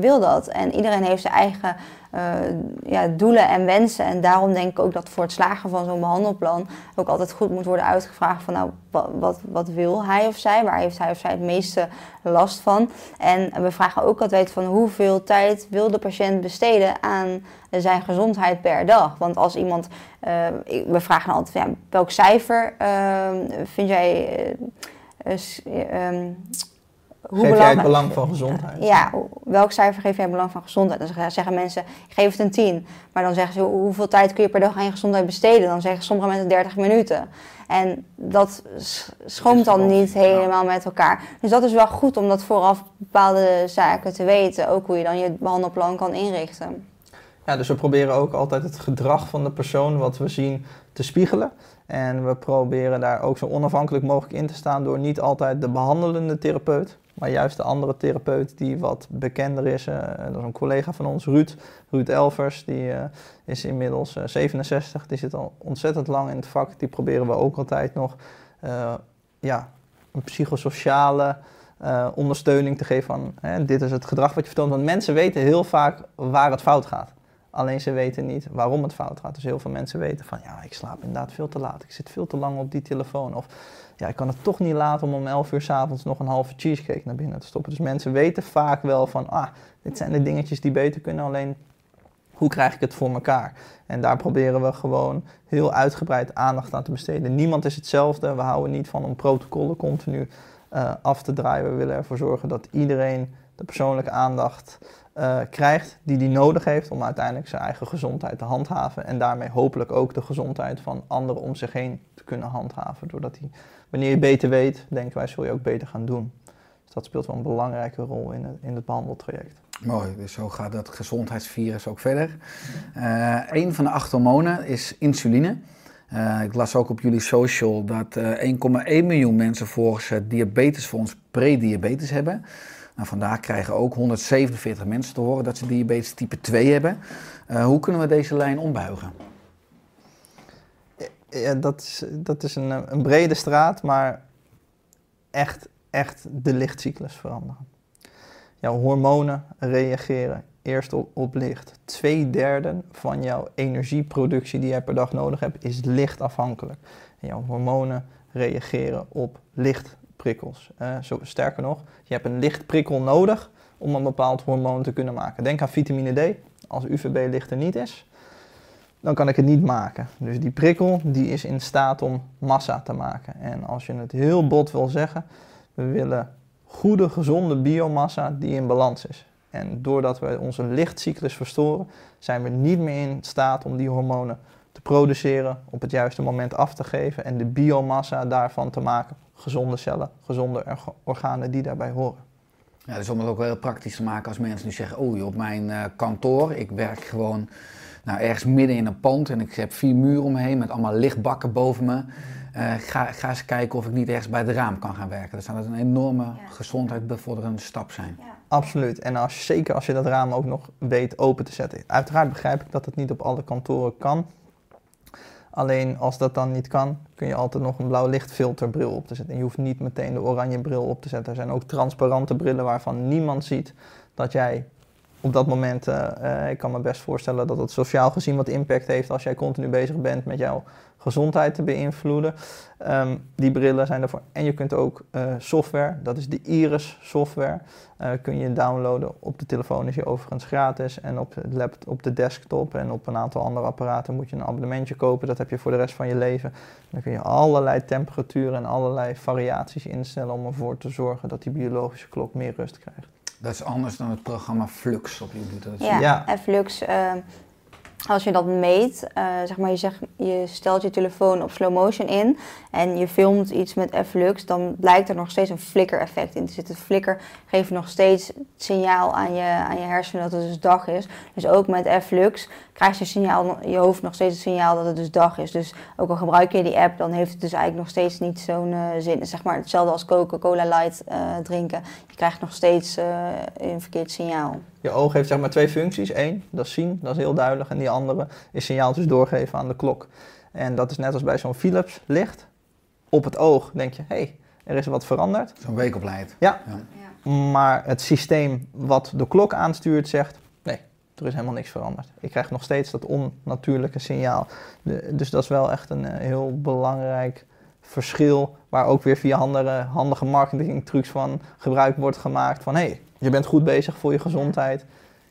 wil dat. En iedereen heeft zijn eigen ja, doelen en wensen. En daarom denk ik ook dat voor het slagen van zo'n behandelplan ook altijd goed moet worden uitgevraagd van nou, wat, wat, wil hij of zij? Waar heeft hij of zij het meeste last van? En we vragen ook altijd van hoeveel tijd wil de patiënt besteden aan zijn gezondheid per dag? Want als iemand, uh, we vragen altijd, ja, welk cijfer uh, vind jij... Um,
hoe geef jij het belang van gezondheid?
Ja, welk cijfer geef jij belang van gezondheid? Dan zeggen mensen, ik geef het een 10. Maar dan zeggen ze, hoeveel tijd kun je per dag aan je gezondheid besteden? Dan zeggen sommige mensen 30 minuten. En dat schoomt dan niet helemaal met elkaar. Dus dat is wel goed om dat vooraf bepaalde zaken te weten. Ook hoe je dan je behandelplan kan inrichten.
Ja, dus we proberen ook altijd het gedrag van de persoon wat we zien te spiegelen. En we proberen daar ook zo onafhankelijk mogelijk in te staan door niet altijd de behandelende therapeut, maar juist de andere therapeut die wat bekender is. Uh, dat is een collega van ons, Ruud, Ruud Elvers, die uh, is inmiddels uh, 67. Die zit al ontzettend lang in het vak. Die proberen we ook altijd nog ja, een psychosociale ondersteuning te geven van dit is het gedrag wat je vertoont. Want mensen weten heel vaak waar het fout gaat. Alleen ze weten niet waarom het fout gaat. Dus heel veel mensen weten van ja, ik slaap inderdaad veel te laat. Ik zit veel te lang op die telefoon. Of ja, ik kan het toch niet laten om om 11 uur s avonds nog een halve cheesecake naar binnen te stoppen. Dus mensen weten vaak wel van ah, dit zijn de dingetjes die beter kunnen. Alleen hoe krijg ik het voor elkaar? En daar proberen we gewoon heel uitgebreid aandacht aan te besteden. Niemand is hetzelfde. We houden niet van om protocollen continu uh, af te draaien. We willen ervoor zorgen dat iedereen de persoonlijke aandacht uh, krijgt die hij nodig heeft om uiteindelijk zijn eigen gezondheid te handhaven. En daarmee hopelijk ook de gezondheid van anderen om zich heen te kunnen handhaven. Doordat hij, wanneer je beter weet, denken wij, zul je ook beter gaan doen. Dus dat speelt wel een belangrijke rol in het, in het behandeltraject.
Mooi, dus zo gaat dat gezondheidsvirus ook verder. Uh, een van de acht hormonen is insuline. Uh, ik las ook op jullie social dat uh, 1,1 miljoen mensen volgens diabetes voor ons prediabetes hebben. Nou, vandaag krijgen ook 147 mensen te horen dat ze diabetes type 2 hebben. Uh, hoe kunnen we deze lijn ombuigen?
Ja, dat is, dat is een, een brede straat, maar echt, echt de lichtcyclus veranderen. Jouw hormonen reageren eerst op, op licht. Twee derde van jouw energieproductie die jij per dag nodig hebt, is lichtafhankelijk. En jouw hormonen reageren op licht prikkels. Uh, zo, sterker nog, je hebt een lichtprikkel nodig om een bepaald hormoon te kunnen maken. Denk aan vitamine D. Als UVB-licht er niet is, dan kan ik het niet maken. Dus die prikkel die is in staat om massa te maken. En als je het heel bot wil zeggen, we willen goede, gezonde biomassa die in balans is. En doordat we onze lichtcyclus verstoren, zijn we niet meer in staat om die hormonen te produceren, op het juiste moment af te geven en de biomassa daarvan te maken gezonde cellen, gezonde organen die daarbij horen.
Ja, dus om het ook wel heel praktisch te maken als mensen nu zeggen, oh op mijn uh, kantoor, ik werk gewoon nou, ergens midden in een pand en ik heb vier muren om me heen met allemaal lichtbakken boven me. Uh, ga, ga eens kijken of ik niet ergens bij het raam kan gaan werken. Dat zou een enorme ja. gezondheidsbevorderende stap zijn. Ja.
Absoluut. En als, zeker als je dat raam ook nog weet open te zetten. Uiteraard begrijp ik dat het niet op alle kantoren kan. Alleen als dat dan niet kan, kun je altijd nog een blauw lichtfilterbril op te zetten. En je hoeft niet meteen de oranje bril op te zetten. Er zijn ook transparante brillen waarvan niemand ziet dat jij op dat moment, uh, ik kan me best voorstellen dat het sociaal gezien wat impact heeft als jij continu bezig bent met jouw gezondheid te beïnvloeden. Um, die brillen zijn ervoor. En je kunt ook uh, software, dat is de Iris software, uh, kun je downloaden. Op de telefoon is je overigens gratis. En op, laptop, op de desktop en op een aantal andere apparaten moet je een abonnementje kopen. Dat heb je voor de rest van je leven. Dan kun je allerlei temperaturen en allerlei variaties instellen om ervoor te zorgen dat die biologische klok meer rust krijgt.
Dat is anders dan het programma Flux op je
Ja, ja. en Flux... Uh, als je dat meet, uh, zeg maar, je, zegt, je stelt je telefoon op slow motion in en je filmt iets met Flux, dan blijkt er nog steeds een flicker effect in te zitten. Flikker geeft nog steeds het signaal aan je, aan je hersenen dat het dus dag is. Dus ook met Flux krijgt je, signaal, je hoofd nog steeds het signaal dat het dus dag is. Dus ook al gebruik je die app, dan heeft het dus eigenlijk nog steeds niet zo'n uh, zin. Zeg maar hetzelfde als Coca-Cola Light uh, drinken. Je krijgt nog steeds een verkeerd signaal.
Je oog heeft zeg maar twee functies. Eén, dat is zien, dat is heel duidelijk. En die andere is signaaltjes doorgeven aan de klok. En dat is net als bij zo'n Philips licht. Op het oog denk je, hé, hey, er is wat veranderd.
Zo'n weekopleid.
Ja. ja. Maar het systeem wat de klok aanstuurt zegt, er is helemaal niks veranderd. Ik krijg nog steeds dat onnatuurlijke signaal. dus dat is wel echt een eh, heel belangrijk verschil. Waar ook weer via handige, handige marketing trucs van gebruik wordt gemaakt. Van hé, hey, je bent goed bezig voor je gezondheid.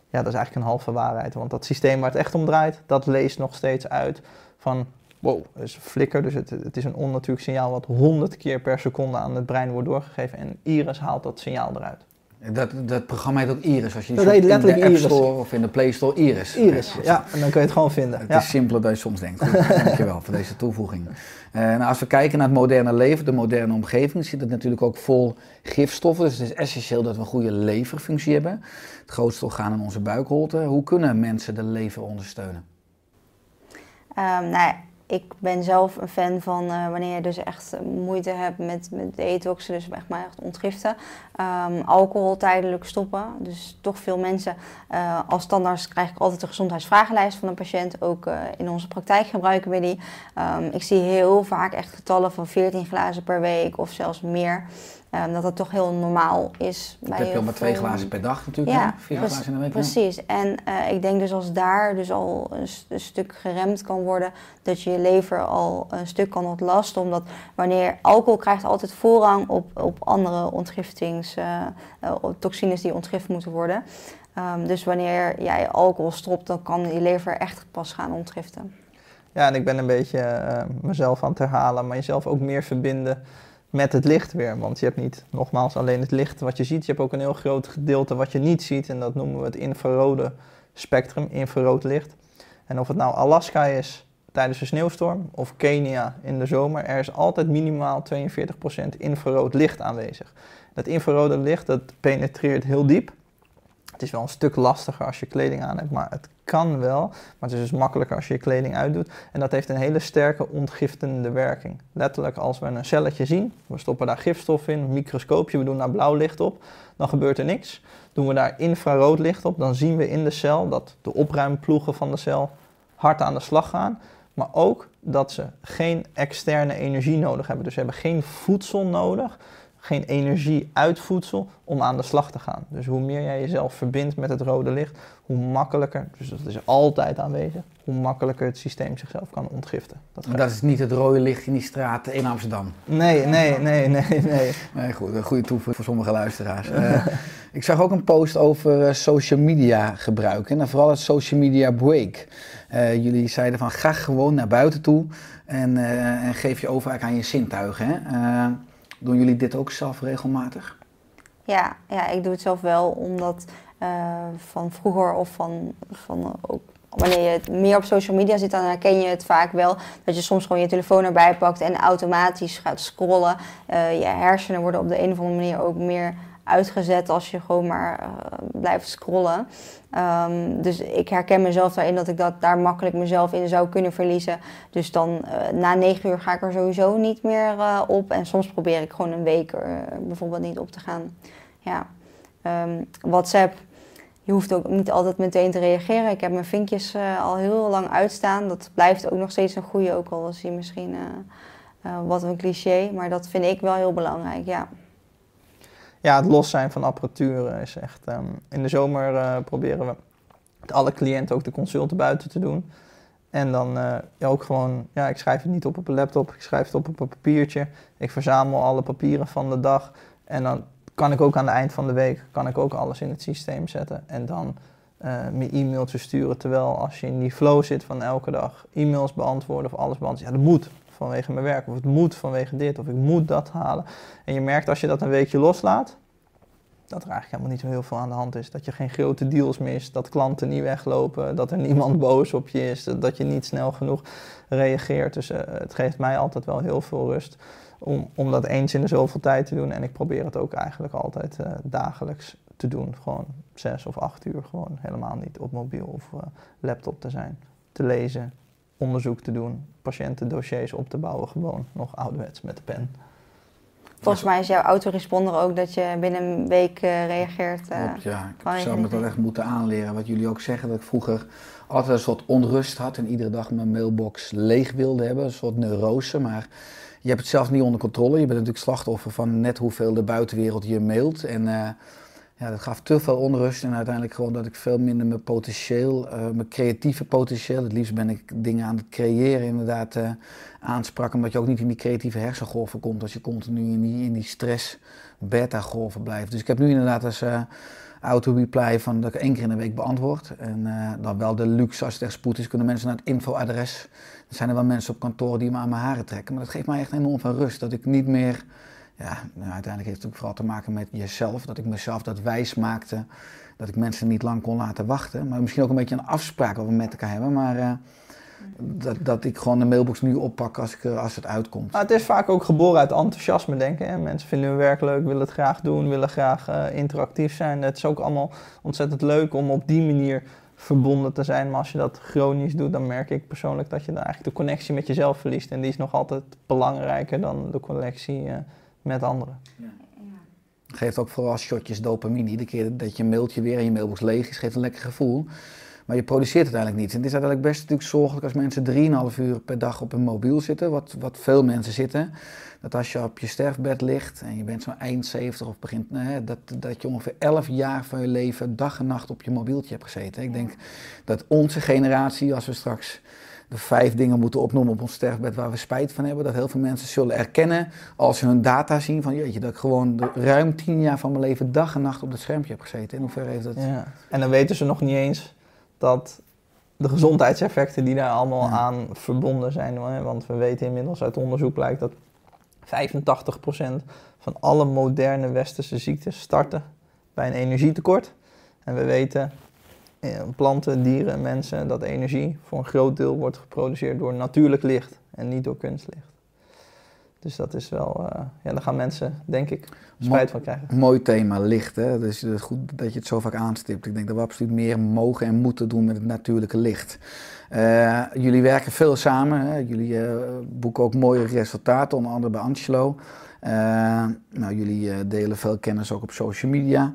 Ja, dat is eigenlijk een halve waarheid. Want dat systeem waar het echt om draait, dat leest nog steeds uit van wow, het is flikker. Dus het, het is een onnatuurlijk signaal wat 100 keer per seconde aan het brein wordt doorgegeven. En Iris haalt dat signaal eruit.
Dat, dat programma heet ook Iris. Als je
dat heet letterlijk
in de
App
Store of in de Play Store Iris.
Iris, ja. En dan kun je het gewoon vinden.
Het
ja.
is simpeler dan je soms denkt. Dankjewel voor deze toevoeging. Uh, nou, als we kijken naar het moderne leven, de moderne omgeving, zit het natuurlijk ook vol gifstoffen. Dus het is essentieel dat we een goede leverfunctie hebben. Het grootste orgaan in onze buikholte. Hoe kunnen mensen de lever ondersteunen?
Um, nou, ik ben zelf een fan van uh, wanneer je dus echt moeite hebt met, met detoxen, dus echt maar echt ontgiften. Um, alcohol tijdelijk stoppen. Dus toch veel mensen, uh, als standaard krijg ik altijd de gezondheidsvragenlijst van een patiënt. Ook uh, in onze praktijk gebruiken we die. Um, ik zie heel vaak echt getallen van 14 glazen per week of zelfs meer. Um, dat dat toch heel normaal is.
Bij heb je al maar twee glazen per dag natuurlijk,
ja,
vier glazen in de week.
Precies, en uh, ik denk dus als daar dus al een, een, stuk geremd kan worden, dat je je lever al een stuk kan ontlasten. Omdat wanneer alcohol krijgt altijd voorrang op, op andere ontgiftings, uh, uh, toxines die ontgift moeten worden. Um, dus wanneer jij alcohol stopt, dan kan je lever echt pas gaan ontgiften.
Ja, en ik ben een beetje mezelf aan het herhalen, maar jezelf ook meer verbinden met het licht weer. Want je hebt niet nogmaals alleen het licht wat je ziet, je hebt ook een heel groot gedeelte wat je niet ziet. En dat noemen we het infrarode spectrum, infrarood licht. En of het nou Alaska is tijdens een sneeuwstorm of Kenia in de zomer, er is altijd minimaal 42% infrarood licht aanwezig. Dat infrarode licht dat penetreert heel diep. Is wel een stuk lastiger als je kleding aan hebt, maar het kan wel. Maar het is dus makkelijker als je je kleding uitdoet. En dat heeft een hele sterke ontgiftende werking. Letterlijk als we een celletje zien, we stoppen daar gifstof in, microscoopje, we doen daar blauw licht op, dan gebeurt er niks. Doen we daar infrarood licht op, dan zien we in de cel dat de opruimploegen van de cel hard aan de slag gaan. Maar ook dat ze geen externe energie nodig hebben. Dus ze hebben geen voedsel nodig geen energie uit voedsel om aan de slag te gaan. Dus hoe meer jij jezelf verbindt met het rode licht, hoe makkelijker, dus dat is altijd aanwezig, hoe makkelijker het systeem zichzelf kan ontgiften.
Dat, dat is niet het rode licht in die straat in Amsterdam.
Nee, nee, nee, nee, nee.
nee goed, een goede toevoeging voor sommige luisteraars. uh, ik zag ook een post over uh, social media gebruik en vooral het social media break. Uh, jullie zeiden van ga gewoon naar buiten toe en, en geef je over aan je zintuigen. Hè? Doen jullie dit ook zelf regelmatig?
Ja, ja ik doe het zelf wel, omdat uh, van vroeger of van, van ook wanneer je meer op social media zit, dan herken je het vaak wel dat je soms gewoon je telefoon erbij pakt en automatisch gaat scrollen. Uh, je hersenen worden op de een of andere manier ook meer uitgezet als je gewoon maar uh, blijft scrollen. Um, dus ik herken mezelf daarin dat ik dat daar makkelijk mezelf in zou kunnen verliezen. Dus dan uh, na negen uur ga ik er sowieso niet meer uh, op. En soms probeer ik gewoon een week er bijvoorbeeld niet op te gaan. Ja. Um, WhatsApp, je hoeft ook niet altijd meteen te reageren. Ik heb mijn vinkjes al heel lang uitstaan. Dat blijft ook nog steeds een goede, ook al is hij misschien wat een cliché. Maar dat vind ik wel heel belangrijk, ja.
Ja, het los zijn van apparatuur is echt... ehm, in de zomer eh, proberen we met alle cliënten ook de consulten buiten te doen. En dan eh, ja, ook gewoon, ja, ik schrijf het niet op op een laptop, ik schrijf het op op een papiertje. Ik verzamel alle papieren van de dag. En dan kan ik ook aan het eind van de week, kan ik ook alles in het systeem zetten. En dan eh mijn e-mailtje sturen. Terwijl als je in die flow zit van elke dag e-mails beantwoorden of alles beantwoorden. Ja, dat moet vanwege mijn werk. Of het moet vanwege dit. Of ik moet dat halen. En je merkt als je dat een weekje loslaat, dat er eigenlijk helemaal niet zo heel veel aan de hand is. Dat je geen grote deals mist, dat klanten niet weglopen, dat er niemand boos op je is, dat je niet snel genoeg reageert. Dus eh, het geeft mij altijd wel heel veel rust om, om dat eens in de zoveel tijd te doen. En ik probeer het ook eigenlijk altijd eh, dagelijks te doen. Gewoon zes of acht uur, gewoon helemaal niet op mobiel of eh, laptop te zijn. Te lezen, onderzoek te doen, patiëntendossiers op te bouwen, gewoon nog ouderwets met de pen.
Volgens mij is jouw autoresponder ook dat je binnen een week eh, reageert. eh,
Klopt, ja. Ik zou me dat echt moeten aanleren. Wat jullie ook zeggen, dat ik vroeger altijd een soort onrust had en iedere dag mijn mailbox leeg wilde hebben. Een soort neurose, maar je hebt het zelf niet onder controle. Je bent natuurlijk slachtoffer van net hoeveel de buitenwereld je mailt. En eh, ja, dat gaf te veel onrust en uiteindelijk gewoon dat ik veel minder mijn potentieel, eh, mijn creatieve potentieel, het liefst ben ik dingen aan het creëren inderdaad eh, aansprak. Omdat je ook niet in die creatieve hersengolven komt als je continu in die, stress beta golven blijft. Dus ik heb nu inderdaad als eh auto-reply van dat ik één keer in de week beantwoord. En dan wel de luxe, als het echt spoed is, kunnen mensen naar het infoadres. Er zijn er wel mensen op kantoor die me aan mijn haren trekken. Maar dat geeft mij echt enorm veel rust. Dat ik niet meer, ja, nou, uiteindelijk heeft het natuurlijk vooral te maken met jezelf. Dat ik mezelf dat wijs maakte. Dat ik mensen niet lang kon laten wachten. Maar misschien ook een beetje een afspraak wat we met elkaar hebben. Maar eh, dat, dat ik gewoon de mailbox nu oppak als, ik, eh, als het uitkomt.
Het is vaak ook geboren uit enthousiasme, denk ik. Hè? Mensen vinden hun werk leuk, willen het graag doen, willen graag eh, interactief zijn. Het is ook allemaal ontzettend leuk om op die manier verbonden te zijn. Maar als je dat chronisch doet, dan merk ik persoonlijk dat je dan eigenlijk de connectie met jezelf verliest. En die is nog altijd belangrijker dan de connectie met anderen.
Geeft ook vooral shotjes dopamine. Iedere keer dat je mailtje weer en je mailbox leeg is, geeft een lekker gevoel. Maar je produceert uiteindelijk niets. En het is uiteindelijk best natuurlijk zorgelijk als mensen 3,5 uur per dag op hun mobiel zitten, wat, wat veel mensen zitten. Dat als je op je sterfbed ligt en je bent zo'n eind 70 of begint, hè, dat, dat je ongeveer 11 jaar van je leven dag en nacht op je mobieltje hebt gezeten. Ik denk dat onze generatie, als we straks de vijf dingen moeten opnoemen op ons sterfbed waar we spijt van hebben, dat heel veel mensen zullen erkennen als ze hun data zien van jeetje, dat ik gewoon de, ruim 10 jaar van mijn leven dag en nacht op dat schermpje heb gezeten. In hoeverre heeft dat...
Ja. En dan weten ze nog niet eens dat de gezondheidseffecten die daar allemaal
Ja.
aan verbonden zijn. hoor. Want we weten inmiddels uit onderzoek blijkt dat 85% van alle moderne westerse ziektes starten bij een energietekort. En we weten, planten, dieren, mensen, dat energie voor een groot deel wordt geproduceerd door natuurlijk licht en niet door kunstlicht. Dus dat is wel, eh, ja, daar gaan mensen, denk ik, spijt van krijgen.
Mooi thema, licht. Hè? Dus het is goed dat je het zo vaak aanstipt. Ik denk dat we absoluut meer mogen en moeten doen met het natuurlijke licht. Eh, jullie werken veel samen. Hè? Jullie eh, boeken ook mooie resultaten, onder andere bij Angelo. Eh, nou, jullie eh, delen veel kennis ook op social media.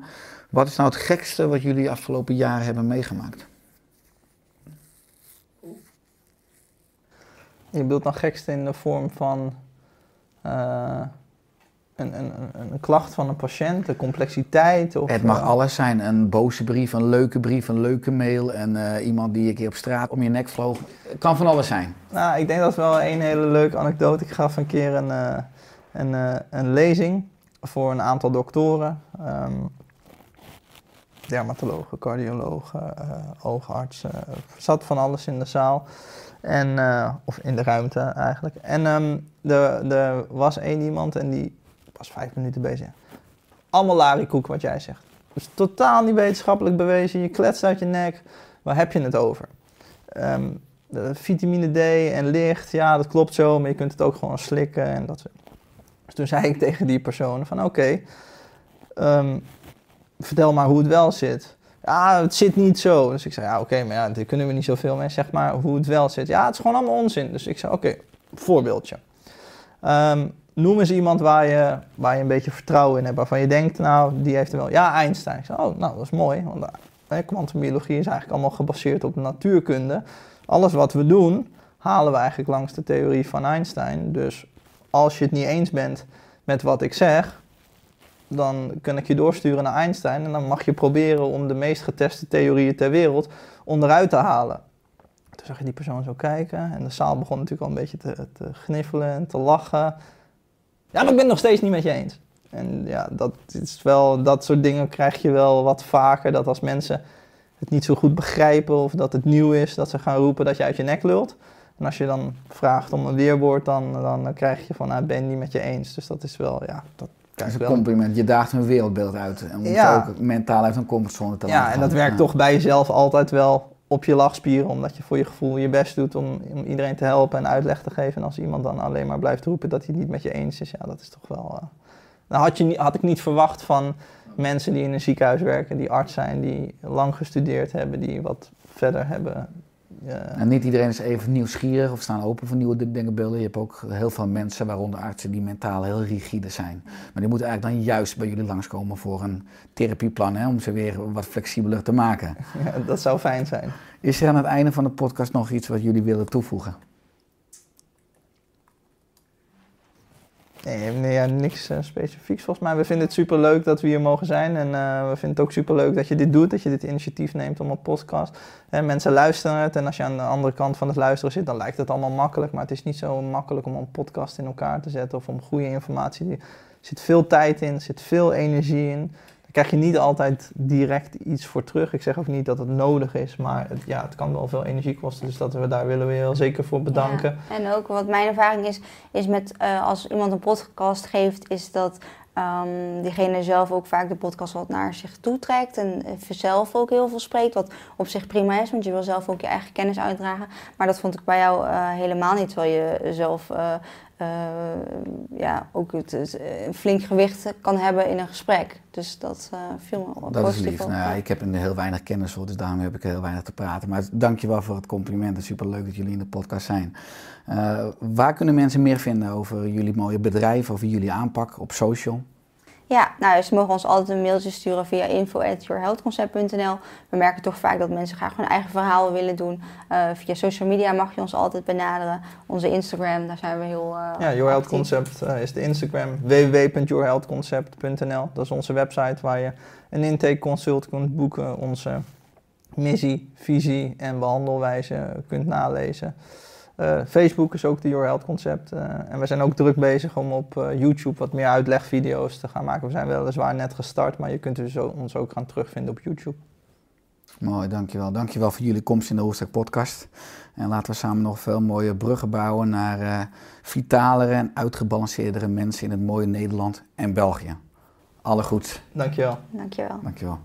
Wat is nou het gekste wat jullie afgelopen jaren hebben meegemaakt?
Je bedoelt dan gekste in de vorm van eh, een, een, een, klacht van een patiënt, de complexiteit? Of,
Het mag
eh,
alles zijn. Een boze brief, een leuke brief, een leuke mail. En eh, iemand die een keer op straat om je nek vloog. Het kan van alles zijn.
Nou, ik denk dat wel een hele leuke anekdote. Ik gaf een keer een, een, een lezing voor een aantal doktoren. ehm, dermatologen, cardiologen, eh, oogartsen. Er zat van alles in de zaal. En, eh, of in de ruimte eigenlijk. En ehm, er, was één iemand en die was vijf minuten bezig. Allemaal larikoek wat jij zegt. Dus totaal niet wetenschappelijk bewezen. Je kletst uit je nek. Waar heb je het over? Ehm, vitamine D en licht, ja, dat klopt zo, maar je kunt het ook gewoon slikken en dat soort. Dus toen zei ik tegen die persoon van oké, ehm, vertel maar hoe het wel zit. Ja, het zit niet zo. Dus ik zei, ja oké, maar ja, daar kunnen we niet zoveel mee. Zeg maar hoe het wel zit. Ja, het is gewoon allemaal onzin. Dus ik zei, oké, voorbeeldje. Ehm, noem eens iemand waar je, waar je een beetje vertrouwen in hebt. Waarvan je denkt, nou, die heeft er wel... Ja, Einstein. Ik zei, oh, nou, dat is mooi. Want eh, kwantumbiologie is eigenlijk allemaal gebaseerd op natuurkunde. Alles wat we doen, halen we eigenlijk langs de theorie van Einstein. Dus als je het niet eens bent met wat ik zeg, dan kan ik je doorsturen naar Einstein en dan mag je proberen om de meest geteste theorieën ter wereld onderuit te halen. Toen zag je die persoon zo kijken en de zaal begon natuurlijk al een beetje te, te gniffelen en te lachen. Ja, maar ik ben het nog steeds niet met je eens. En ja, dat, is wel, dat soort dingen krijg je wel wat vaker. Dat als mensen het niet zo goed begrijpen of dat het nieuw is, dat ze gaan roepen dat je uit je nek lult. En als je dan vraagt om een weerwoord, dan, dan krijg je van, nou, ben je niet met je eens. Dus dat is wel, ja, dat
Dat is een compliment. Je daagt een wereldbeeld uit. Om
Ja.
je ook mentaal uit een comfortzone te laten
Ja, en dat werkt
Ja.
toch bij jezelf altijd wel op je lachspieren, omdat je voor je gevoel je best doet om, om iedereen te helpen en uitleg te geven. En als iemand dan alleen maar blijft roepen dat hij het niet met je eens is, ja, dat is toch wel. eh dat had, je, had ik niet verwacht van mensen die in een ziekenhuis werken, die arts zijn, die lang gestudeerd hebben, die wat verder hebben.
En niet iedereen is even nieuwsgierig of staan open voor nieuwe denkbeelden. Je hebt ook heel veel mensen, waaronder artsen, die mentaal heel rigide zijn. Maar die moeten eigenlijk dan juist bij jullie langskomen voor een therapieplan, hè, om ze weer wat flexibeler te maken.
ja, dat zou fijn zijn.
Is er aan het einde van de podcast nog iets wat jullie willen toevoegen?
Nee, nee niks eh, specifieks volgens mij. We vinden het super leuk dat we hier mogen zijn. En eh, we vinden het ook super leuk dat je dit doet, dat je dit initiatief neemt om een podcast. Hè, mensen luisteren het en als je aan de andere kant van het luisteren zit, dan lijkt het allemaal makkelijk. Maar het is niet zo makkelijk om een podcast in elkaar te zetten of om goede informatie. Er zit veel tijd in, er zit veel energie in. Daar krijg je niet altijd direct iets voor terug. Ik zeg ook niet dat het nodig is, maar het, ja, het kan wel veel energie kosten. Dus dat we daar willen we heel zeker voor bedanken.
En ook wat mijn ervaring is, is met eh, als iemand een podcast geeft, is dat ehm, diegene zelf ook vaak de podcast wat naar zich toe trekt en eh, zelf ook heel veel spreekt, wat op zich prima is, want je wil zelf ook je eigen kennis uitdragen. Maar dat vond ik bij jou eh, helemaal niet, terwijl je zelf eh, ja, ook het, het, een flink gewicht kan hebben in een gesprek. Dus dat viel me wel
Dat is lief.
op.
Nou, ja, ik heb er heel weinig kennis voor, dus daarom heb ik heel weinig te praten. Maar dankjewel voor het compliment. Het is superleuk dat jullie in de podcast zijn. Eh, waar kunnen mensen meer vinden over jullie mooie bedrijf, over jullie aanpak op social?
Ja, nou, ze mogen ons altijd een mailtje sturen via info.yourhealthconcept.nl. We merken toch vaak dat mensen graag hun eigen verhaal willen doen. Eh, via social media mag je ons altijd benaderen. Onze Instagram, daar zijn we heel eh
Ja, Your Health. Concept eh, is de Instagram. www.yourhealthconcept.nl Dat is onze website waar je een intake consult kunt boeken. Onze missie, visie en behandelwijze kunt nalezen. Eh, Facebook is ook de Your Health Concept. eh, en we zijn ook druk bezig om op eh, YouTube wat meer uitlegvideo's te gaan maken. We zijn weliswaar net gestart, maar je kunt dus ons ook gaan terugvinden op YouTube.
Mooi, dankjewel. Dankjewel voor jullie komst in de Hoofdstuk podcast. En laten we samen nog veel mooie bruggen bouwen naar eh, vitalere en uitgebalanceerdere mensen in het mooie Nederland en België. Alle goed.
Dankjewel.
Dankjewel.
Dankjewel.